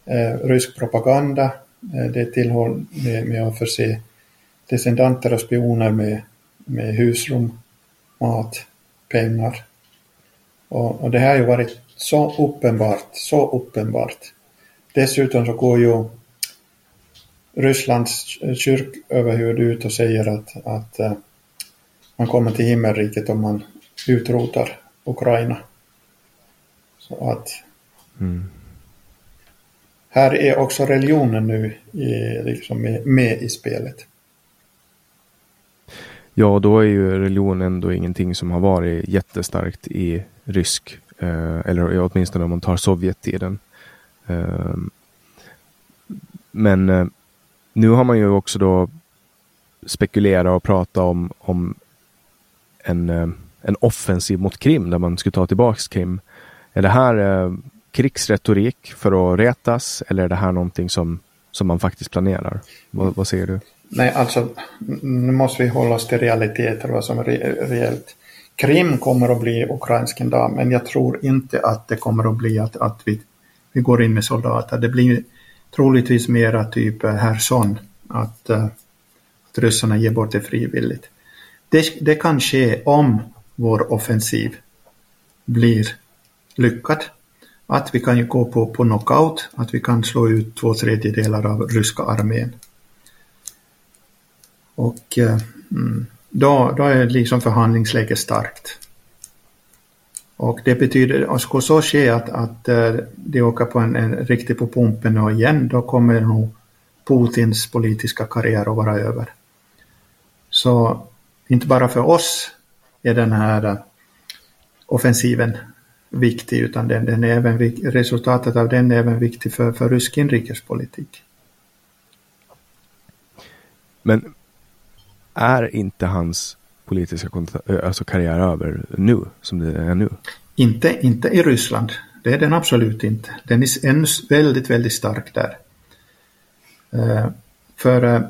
eh, rysk propaganda. Det är ett tillhåll med, med att förse descendanter och spioner med, med husrum, mat, pengar. Och, och det här har ju varit så uppenbart, så uppenbart. Dessutom så går ju Rysslands kyrköverhuvud ut och säger att, att uh, man kommer till himmelriket om man utrotar Ukraina. Så att mm. här är också religionen nu i, liksom med, med i spelet. Ja, då är ju religion ändå ingenting som har varit jättestarkt i rysk, eh, eller åtminstone om man tar Sovjettiden. Eh, men eh, nu har man ju också då spekulerat och pratat om, om en, eh, en offensiv mot Krim där man skulle ta tillbaks Krim. Är det här eh, krigsretorik för att retas eller är det här någonting som, som man faktiskt planerar? Vad, vad säger du? Nej, alltså nu måste vi hålla oss till realiteter, vad som är reellt. Krim kommer att bli ukrainsk en dag, men jag tror inte att det kommer att bli att, att vi, vi går in med soldater. Det blir troligtvis mera typ eh, Herson, att, eh, att ryssarna ger bort det frivilligt. Det, det kan ske om vår offensiv blir lyckad. Att vi kan ju gå på, på knockout, att vi kan slå ut två tredjedelar av ryska armén. Och eh, mm, då, då är liksom förhandlingsläget starkt. Och det betyder, och skulle så ske att, att eh, de åker på en, en riktigt på pumpen och igen, då kommer nog Putins politiska karriär att vara över. Så inte bara för oss är den här eh, offensiven viktig, utan den, den är även, resultatet av den är även viktig för, för rysk inrikespolitik. Men är inte hans politiska eh, alltså karriär över nu, som det är nu? Inte, inte i Ryssland. Det är den absolut inte. Den är ännu väldigt, väldigt stark där. Uh, för uh,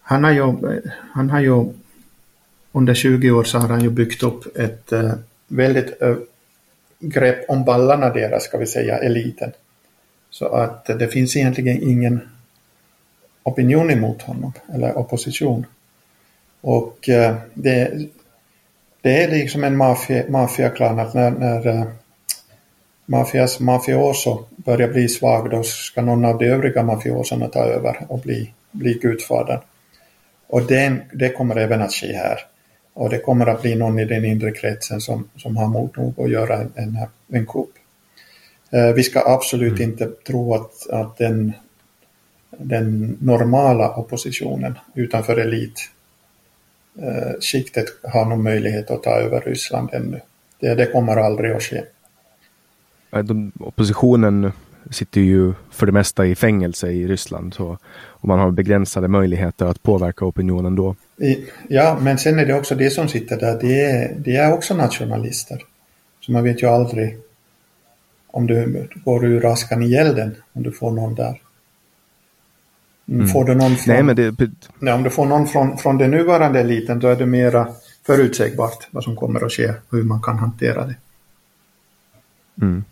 han, har ju, han har ju under 20 år så har han ju byggt upp ett uh, väldigt grepp om ballarna deras, ska vi säga, eliten. Så att det finns egentligen ingen opinion emot honom, eller opposition. Och eh, det, det är liksom en maffiaklan att när, när uh, mafias mafioso börjar bli svag då ska någon av de övriga mafioserna ta över och bli, bli gudfadern. Och den, det kommer även att ske här. Och det kommer att bli någon i den inre kretsen som, som har mod nog att göra en, en, en kupp. Uh, vi ska absolut mm. inte tro att, att den, den normala oppositionen utanför elit eh, skiktet har någon möjlighet att ta över Ryssland ännu. Det, det kommer aldrig att ske. De, oppositionen sitter ju för det mesta i fängelse i Ryssland så, och man har begränsade möjligheter att påverka opinionen då. I, ja, men sen är det också det som sitter där, det är, det är också nationalister. Så man vet ju aldrig om du går ur askan i elden om du får någon där. Mm. Får du någon från, Nej, men det... nej, om du får någon från, från den nuvarande eliten då är det mera förutsägbart vad som kommer att ske och hur man kan hantera det. Mm.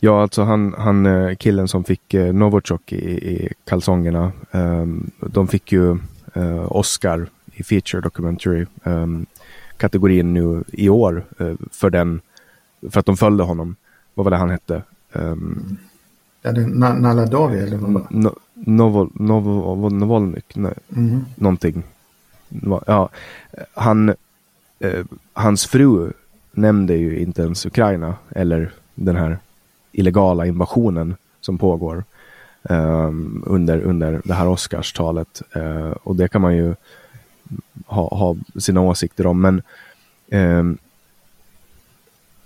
Ja, alltså han, han eh, killen som fick eh, Novichok i, i kalsongerna. Um, de fick ju uh, Oscar i feature documentary um, kategorin nu i år uh, för den för att de följde honom. Vad var det han hette? Um, ja, det Naladovi eller vad? No, Novol, Novol, Novolnyk, nej, mm. någonting. Ja, han, eh, hans fru nämnde ju inte ens Ukraina eller den här illegala invasionen som pågår um, under, under det här Oscarstalet. Uh, och det kan man ju ha, ha sina åsikter om. Men eh,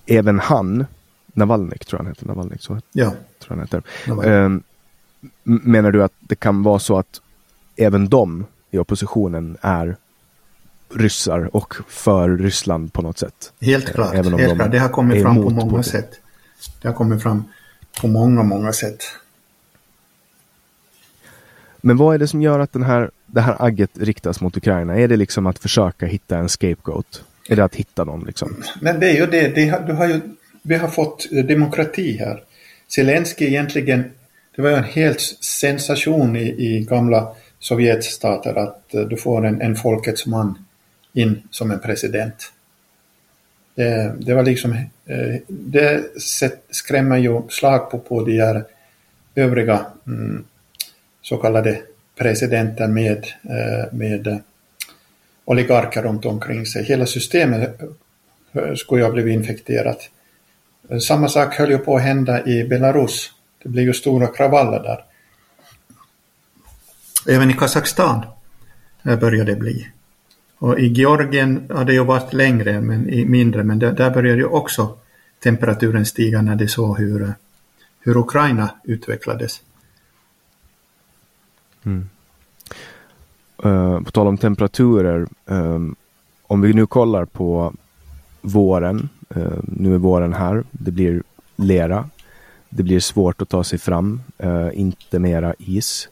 även han, Navalnyk tror jag han heter, Navalnyk, så Ja, tror han heter. Menar du att det kan vara så att även de i oppositionen är ryssar och för Ryssland på något sätt? helt klart. även om Helt de klart. Det har kommit fram på många Putin. sätt. Det har kommit fram på många, många sätt. Men vad är det som gör att den här, det här agget riktas mot Ukraina? Är det liksom att försöka hitta en scapegoat? Är det att hitta någon liksom? Men det är ju det, det har, du har ju, vi har fått eh, demokrati här. Zelensky egentligen, det var ju en helt sensation i, i gamla Sovjetstater att eh, du får en, en folkets man in som en president. Det, det var liksom, eh, det sätt- skrämmer ju slag på, på de här övriga mm, så kallade presidenter med, eh, med oligarker runt omkring sig. Hela systemet skulle ju ha blivit infekterat. Samma sak höll ju på att hända i Belarus. Det blev ju stora kravaller där. Även i Kazakstan eh, började det bli. Och i Georgien har det ju varit längre, men i mindre, men där, där började ju också temperaturen stiga när de såg hur, eh, hur Ukraina utvecklades. Eh, på tal om temperaturer. om vi nu kollar på våren. nu är våren här. Det blir lera. Det blir svårt att ta sig fram. eh, inte mera is.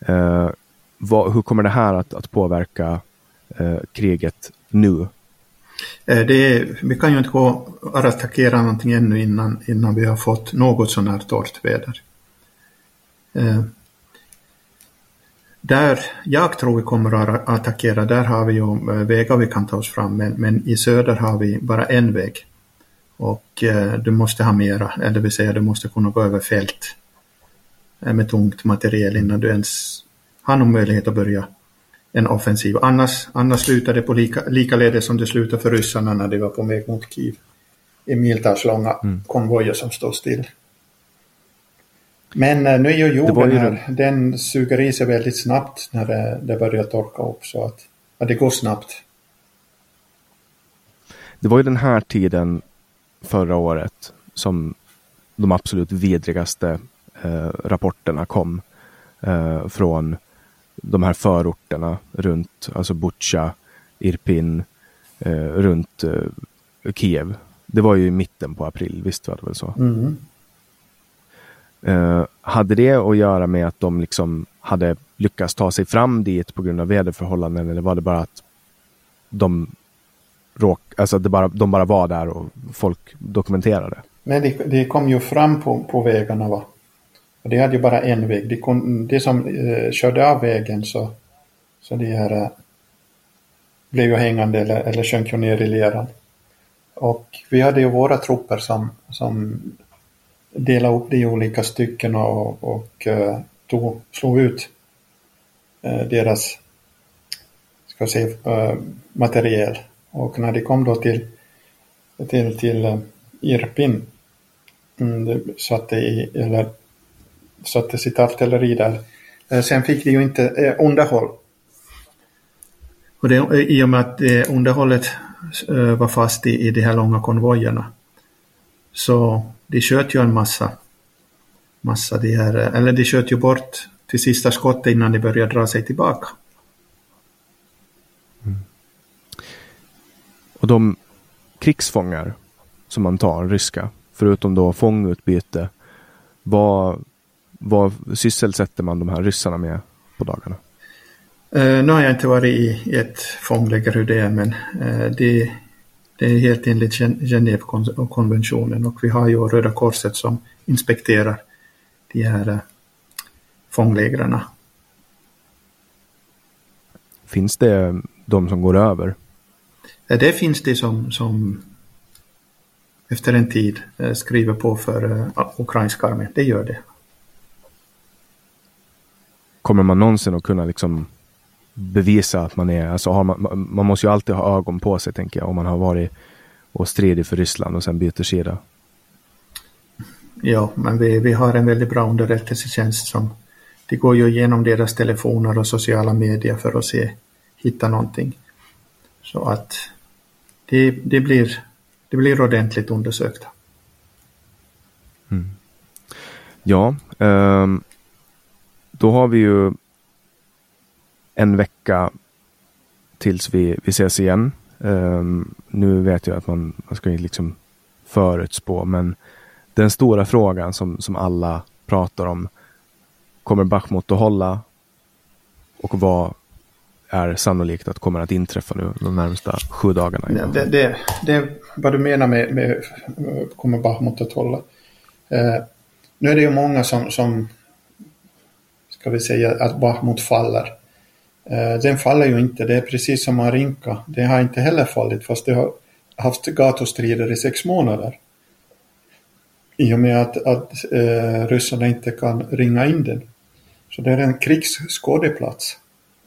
Eh, vad, hur kommer det här att, att påverka eh, kriget nu? Eh, det är, vi kan ju inte gå och attackera någonting ännu innan, innan vi har fått något sån här torrt väder. Eh, där jag tror vi kommer att attackera, där har vi ju eh, vägar vi kan ta oss fram, men, men i söder har vi bara en väg. Och eh, du måste ha mera, eller det vill säga du måste kunna gå över fält eh, med tungt material innan du ens har någon möjlighet att börja en offensiv. Annars, annars slutar det på lika, likaledes som det slutade för ryssarna när de var på väg mot Kiev. I miltals långa konvojer som står still. Men eh, nu är ju jorden ju här, den suger i sig väldigt snabbt när det, det börjar torka upp så att ja, det går snabbt. Det var ju den här tiden förra året som de absolut vidrigaste eh, rapporterna kom eh, från de här förorterna runt, alltså Butja, Irpin, eh, runt eh, Kiev. Det var ju i mitten på april, visst var det väl så? Mm. Eh, hade det att göra med att de liksom hade lyckats ta sig fram dit på grund av väderförhållanden eller var det bara att de råk, alltså det bara, de bara var där och folk dokumenterade? Men de, de kom ju fram på, på vägarna va. Och de hade ju bara en väg. De, de som eh, körde av vägen så, så det här eh, blev ju hängande eller, eller sjönk ju ner i leran. Och vi hade ju våra trupper som, som delade upp det i olika stycken och, och eh, tog, slog ut eh, deras ska jag säga, eh, materiel. Och när de kom då till, till, till eh, Irpin mm, satte, i, eller, satte sitt artilleri där. Eh, sen fick de ju inte eh, underhåll. Och det, eh, I och med att eh, underhållet eh, var fast i, i de här långa konvojerna. Så de sköt ju en massa, massa de här, eller de sköt ju bort till sista skottet innan de började dra sig tillbaka. Och de krigsfångar som man tar, ryska, förutom då fångutbyte, vad, vad sysselsätter man de här ryssarna med på dagarna? Eh, nu har jag inte varit i, i ett fångläger hur det är, men eh, det, det är helt enligt Gen- Genèvekonventionen och vi har ju Röda Korset som inspekterar de här eh, fånglägren. Finns det de som går över? Det finns det som, som efter en tid eh, skriver på för eh, ukrainska armén. Det gör det. Kommer man någonsin att kunna liksom bevisa att man är, alltså man- man måste ju alltid ha ögon på sig tänker jag om man har varit och stridit för Ryssland och sen byter sida. Ja, men vi, vi har en väldigt bra underrättelsetjänst som det går ju igenom deras telefoner och sociala medier för att se hitta någonting. Så att det, det, blir, det blir ordentligt undersökt. Mm. Ja, um, då har vi ju en vecka tills vi, vi ses igen. Um, nu vet jag att man, man ska ju liksom förutspå, men den stora frågan som, som alla pratar om. Kommer Bachmut att hålla? Och vad är sannolikt att kommer att inträffa nu de närmsta sju dagarna? Det, det, det är vad du menar med, med kommer Bahmut att hålla. Eh, nu är det ju många som, som ska vi säga att Bahmut faller. Eh, den faller ju inte, det är precis som Marinka. Det har inte heller fallit fast det har haft gatustrider i sex månader. I och med att, att eh, ryssarna inte kan ringa in den. Så det är en krigsskådeplats.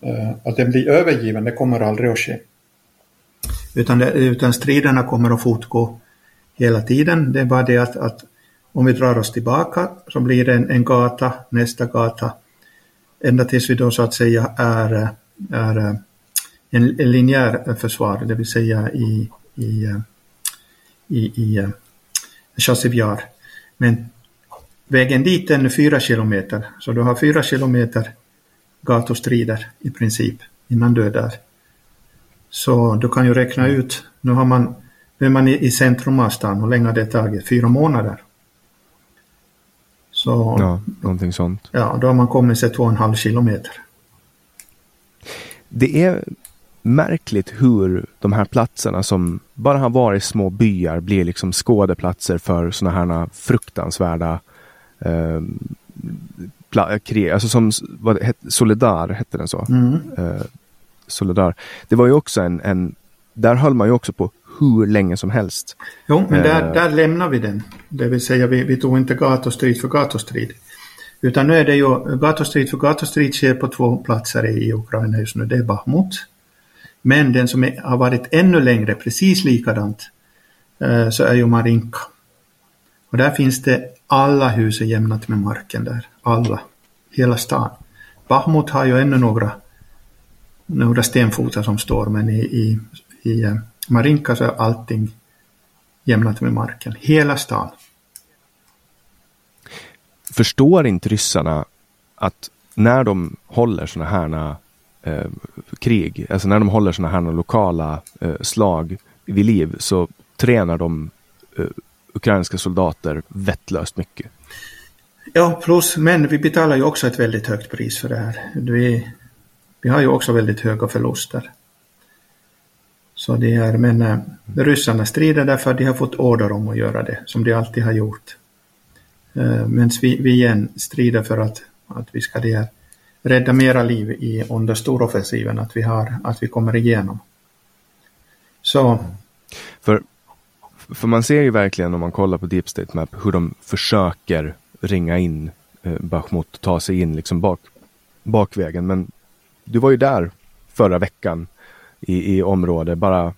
Eh, att den blir övergiven, det kommer aldrig att ske. Utan, det, utan striderna kommer att fortgå hela tiden. Det är bara det att, att om vi drar oss tillbaka så blir det en, en gata, nästa gata, ända tills vi då så att säga är, är eh, en, en linjär försvar, det vill säga i, i, eh, i, i Chassiviar. Men vägen dit är nu fyra kilometer, så du har fyra kilometer gatustrider i princip innan du är där. Så du kan ju räkna ut, nu har man, nu är man i, i centrum av stan, hur länge har det tagit? Fyra månader. Så, ja, någonting sånt. Ja, då har man kommit sig två och en halv kilometer. Det är märkligt hur de här platserna som bara har varit små byar blir liksom skådeplatser för sådana här fruktansvärda eh, krig. Alltså som vad hette, Solidar, hette den så? Mm. Eh, Solidar. Det var ju också en, en, där höll man ju också på hur länge som helst. Jo, men där, eh. där lämnar vi den. Det vill säga vi, vi tog inte gatustrid för gatustrid. Utan nu är det ju gatustrid för gatustrid sker på två platser i Ukraina just nu. Det är Bachmut. Men den som är, har varit ännu längre, precis likadant, eh, så är ju Marinka. Och där finns det alla hus är jämnat med marken där. Alla. Hela stan. Bachmut har ju ännu några, några stenfotar som står men i, i, i eh, Marinka så är allting jämnat med marken. Hela stan. Förstår inte ryssarna att när de håller sådana här eh, krig, alltså när de håller sådana här lokala eh, slag vid liv så tränar de eh, ukrainska soldater vettlöst mycket. Ja, plus, men vi betalar ju också ett väldigt högt pris för det här. Vi, vi har ju också väldigt höga förluster. Så det är, men äh, ryssarna strider därför att de har fått order om att göra det, som de alltid har gjort. Äh, Medan vi, vi igen strider för att, att vi ska det här, rädda mera liv i, under storoffensiven, att vi, har, att vi kommer igenom. Så. För, för man ser ju verkligen om man kollar på Deep State Map hur de försöker ringa in eh, Bachmut och ta sig in liksom bak, bakvägen. Men du var ju där förra veckan i, i område, bara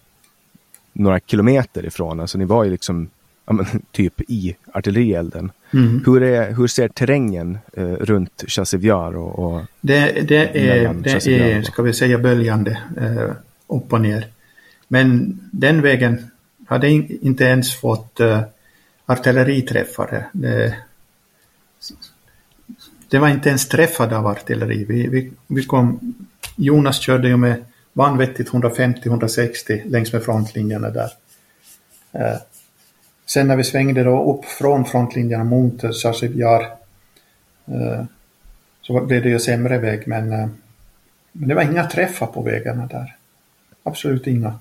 några kilometer ifrån. Alltså ni var ju liksom ja, men, typ i artillerielden. Mm. Hur, är, hur ser terrängen eh, runt Chassiviar och, och Det, det är, det är ska vi säga, böljande eh, upp och ner. Men den vägen hade inte ens fått eh, artilleriträffare. Det, det var inte ens träffad av artilleri. Vi, vi, vi kom, Jonas körde ju med vanvettigt 150-160 längs med frontlinjerna där. Eh, sen när vi svängde då upp från frontlinjerna mot Sasibjar eh, så blev det ju sämre väg men, eh, men det var inga träffar på vägarna där. Absolut inga.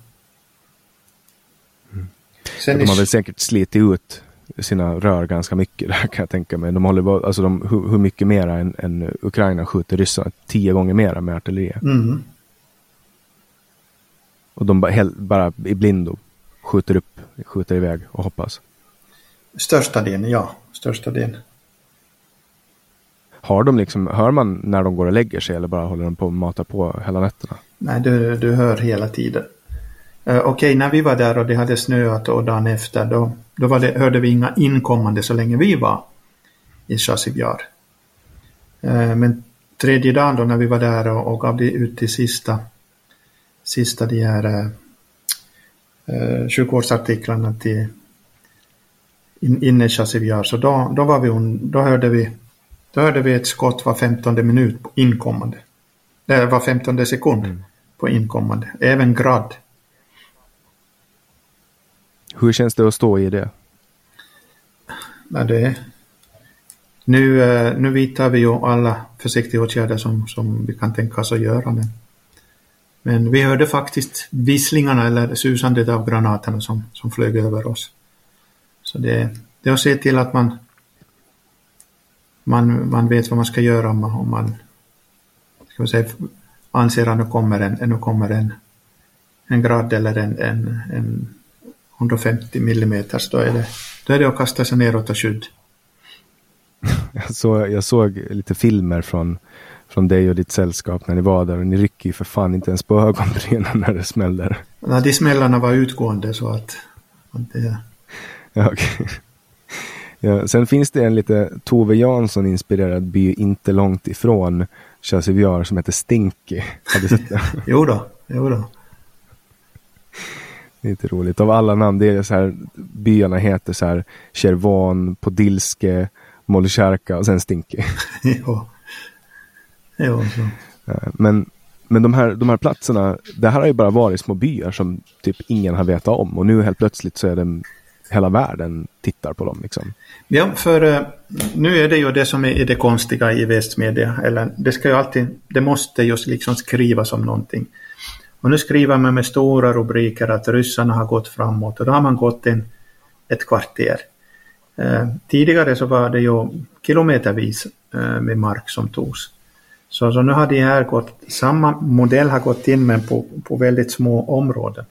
Sen de har väl säkert slitit ut sina rör ganska mycket där kan jag tänka mig. De håller alltså de, hur, hur mycket mera än, än Ukraina skjuter ryssarna? Tio gånger mera med artilleri. Mm. Och de bara, bara i blindo skjuter upp, skjuter iväg och hoppas. Största delen, ja. Största delen. Har de liksom, hör man när de går och lägger sig eller bara håller de på att mata på hela nätterna? Nej, du, du hör hela tiden. Uh, Okej, okay, när vi var där och det hade snöat och dagen efter då, då det, hörde vi inga inkommande så länge vi var i Chassivjar. Uh, men tredje dagen då när vi var där och, och gav det ut till sista sista de här eh, eh sjukvårdsartiklarna till in, inne i Chassiviar. Så då, då, var vi, då, hörde vi, då hörde vi ett skott var 15 minut på inkommande. Det var 15 sekund mm. på inkommande. Även grad. Hur känns det att stå i det? Ja, det nu, eh, nu vidtar vi ju alla försiktighetsåtgärder som, som vi kan tänka oss att göra. Men, men vi hörde faktiskt visslingarna eller susandet av granaterna som, som flög över oss. Så det, det är att se till att man, man, man vet vad man ska göra om man, om man ska säga, anser att nu kommer en, nu kommer en, en grad eller en, en, en 150 millimeter, då är det, då är det att kasta sig neråt och skydd. Jag, så, jag såg lite filmer från, från dig och ditt sällskap när ni var där och ni rycker ju för fan inte ens på ögonbrynen när det smäller. Nej, de smällarna var utgående så att, att det... Ja, okay. ja, sen finns det en lite Tove Jansson inspirerad by inte långt ifrån Chassiviar som heter Stinky. Sett det? jo då, jo då. Lite roligt. Av alla namn, det är så här, byarna heter så här Chervon, Podilske, Molkärka och sen Stinky. ja. ja så. Men, men de, här, de här platserna, det här har ju bara varit små byar som typ ingen har vetat om och nu helt plötsligt så är det hela världen tittar på dem. Liksom. Ja, för uh, nu är det ju det som är det konstiga i västmedia. Eller det ska ju alltid, det måste ju liksom skrivas om någonting. Och nu skriver man med stora rubriker att ryssarna har gått framåt och då har man gått en, ett kvarter. Eh, tidigare så var det ju kilometervis eh, med mark som togs. Så, så nu har de här gått, samma modell har gått in men på, på väldigt små områden.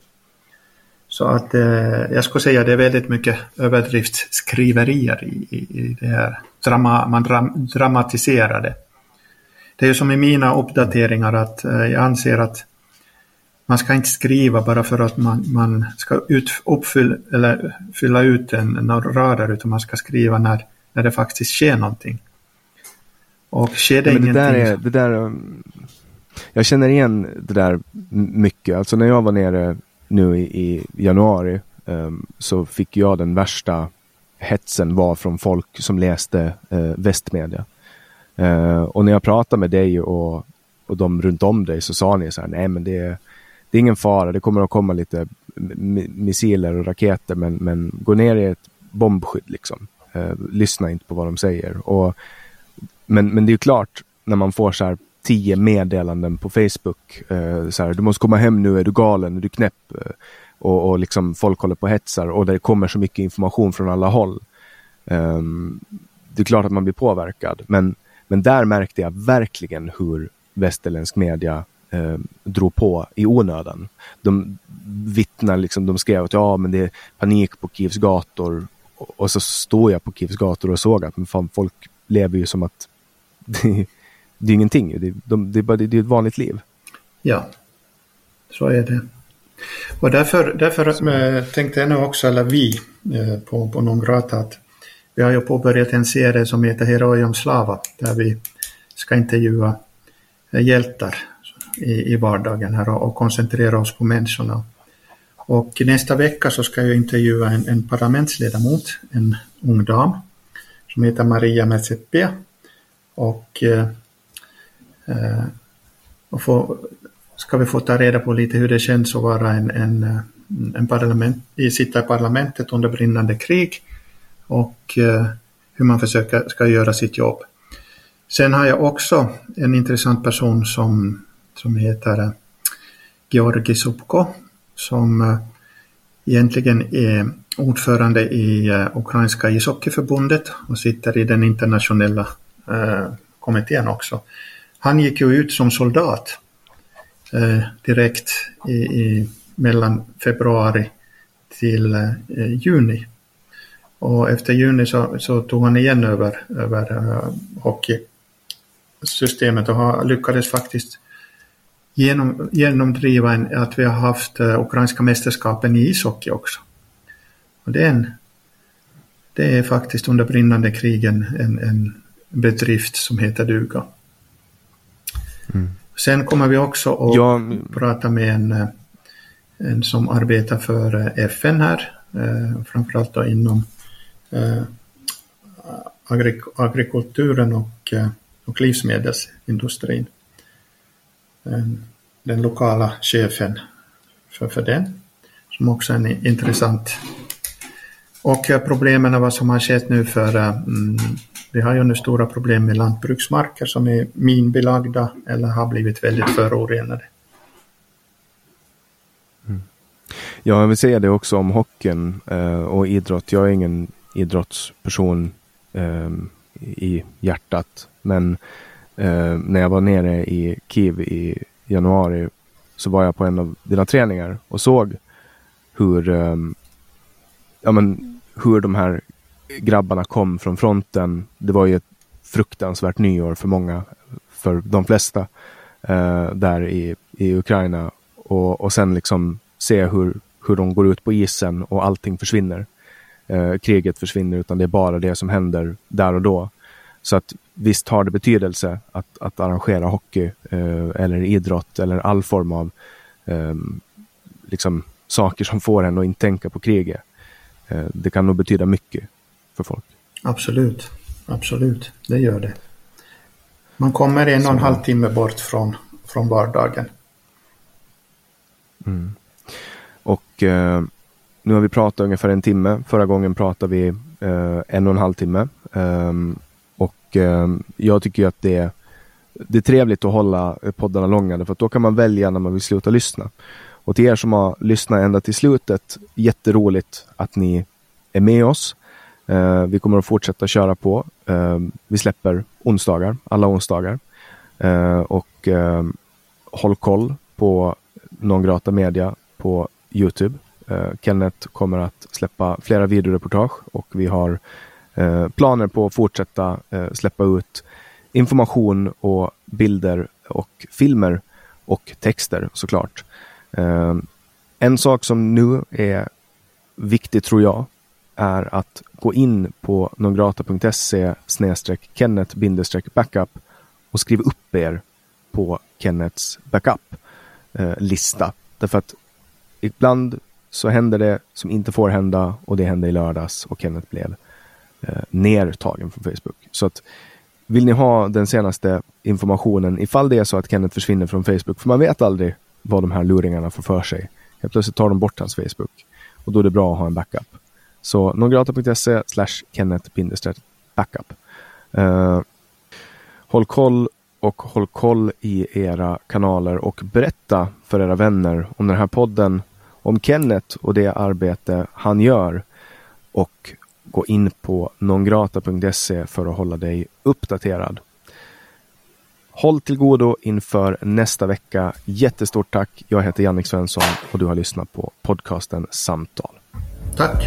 Så att eh, jag skulle säga det är väldigt mycket överdriftsskriverier i, i, i det här. Drama, man dram, dramatiserar det. Det är ju som i mina uppdateringar att eh, jag anser att man ska inte skriva bara för att man, man ska ut, uppfylla, eller fylla ut en, några rader utan man ska skriva när, när det faktiskt sker någonting. Och sker det ja, ingenting... Det där är, det där, um, jag känner igen det där mycket. Alltså när jag var nere nu i, i januari um, så fick jag den värsta hetsen var från folk som läste uh, västmedia. Uh, och när jag pratade med dig och, och de runt om dig så sa ni så här, nej men det är det är ingen fara, det kommer att komma lite missiler och raketer men, men gå ner i ett bombskydd liksom. Eh, lyssna inte på vad de säger. Och, men, men det är ju klart när man får så här tio meddelanden på Facebook. Eh, så här, du måste komma hem nu, är du galen, är du knäpp? Eh, och, och liksom folk håller på och hetsar och det kommer så mycket information från alla håll. Um, det är klart att man blir påverkad, men, men där märkte jag verkligen hur västerländsk media eh, drog på i onödan. De vittnar, liksom, de skrev att ja, men det är panik på Kievs gator. Och, och så står jag på Kievs gator och såg att men fan, folk lever ju som att det, det är ingenting. Det, de, det, det, det är ett vanligt liv. Ja, så är det. Och därför, därför äh, tänkte jag nu också, eller vi äh, på, på Nongrata, att vi har ju påbörjat en serie som heter Heroium Slava, där vi ska intervjua äh, hjältar i, i vardagen här och, och koncentrera oss på människorna. Och nästa vecka så ska jag intervjua en, en parlamentsledamot, en ung dam som heter Maria Metsepia. Och, eh, eh, och få, ska vi få ta reda på lite hur det känns att vara en, en, eh, en parlament, sitta i parlamentet under brinnande krig och eh, hur man försöker ska göra sitt jobb. Sen har jag också en intressant person som som heter eh, Georgi Subko som eh, egentligen är ordförande i eh, Ukrainska ishockeyförbundet och sitter i den internationella kommittén också. Han gick ju ut som soldat direkt i, i mellan februari till juni. Och efter juni så, så, tog han igen över, över hockeysystemet och lyckades faktiskt genom, genomdriva en, att vi har haft uh, ukrainska mästerskapen i ishockey också. Och det är, en, det är faktiskt under brinnande krigen en, en bedrift som heter duga. Mm. Sen kommer vi också att Ja. prata med en, eh, en som arbetar för eh, FN här, eh, framförallt då inom eh, agrik agrikulturen och, eh, och livsmedelsindustrin. Eh, den lokala chefen för, för den, som också är en intressant. Och eh, problemen problemen vad som har skett nu för eh, mm, vi har ju nu stora problem med lantbruksmarker som är minbelagda eller har blivit väldigt förorenade. Mm. Ja, jag vill säga det också om hockeyn eh, och idrott. Jag är ingen idrottsperson eh, i hjärtat. Men eh, när jag var nere i Kiev i januari så var jag på en av dina träningar och såg hur, eh, ja, men, hur de här grabbarna kom från fronten. Det var ju ett fruktansvärt nyår för många, för de flesta eh, där i, i Ukraina. Och, och sen liksom se hur, hur de går ut på isen och allting försvinner. Eh, kriget försvinner utan det är bara det som händer där och då. Så att visst har det betydelse att, att arrangera hockey eh, eller idrott eller all form av eh, liksom saker som får en att inte tänka på kriget. Eh, det kan nog betyda mycket för folk. Absolut, absolut, det gör det. Man kommer en och en halv timme bort från, från vardagen. Och eh, nu har vi pratat ungefär en timme. Förra gången pratade vi eh, en och en halv timme. Ehm, och eh, jag tycker ju att det, det är trevligt att hålla poddarna långa för att då kan man välja när man vill sluta lyssna. Och till er som har lyssnat ända till slutet, jätteroligt att ni är med oss. Eh, vi kommer att fortsätta köra på. Eh, vi släpper onsdagar, alla onsdagar. Eh, och eh, håll koll på Non Grata Media på Youtube. Eh, Kenneth kommer att släppa flera videoreportage och vi har eh, planer på att fortsätta eh, släppa ut information och bilder och filmer och texter såklart. Eh, en sak som nu är viktig tror jag är att gå in på nongrata.se kenneth backup och skriv upp er på Kennets backup eh, lista. Därför att ibland så händer det som inte får hända och det hände i lördags och Kenneth blev eh, nertagen från Facebook. Så att vill ni ha den senaste informationen ifall det är så att Kenneth försvinner från Facebook, för man vet aldrig vad de här luringarna får för sig. Helt plötsligt tar de bort hans Facebook och då är det bra att ha en backup. Så nongrata.se kenneth backup. Eh, håll koll och håll koll i era kanaler och berätta för era vänner om den här podden, om Kenneth och det arbete han gör och gå in på nongrata.se för att hålla dig uppdaterad. Håll till godo inför nästa vecka. Jättestort tack. Jag heter Jannik Svensson och du har lyssnat på podcasten Samtal. Tack!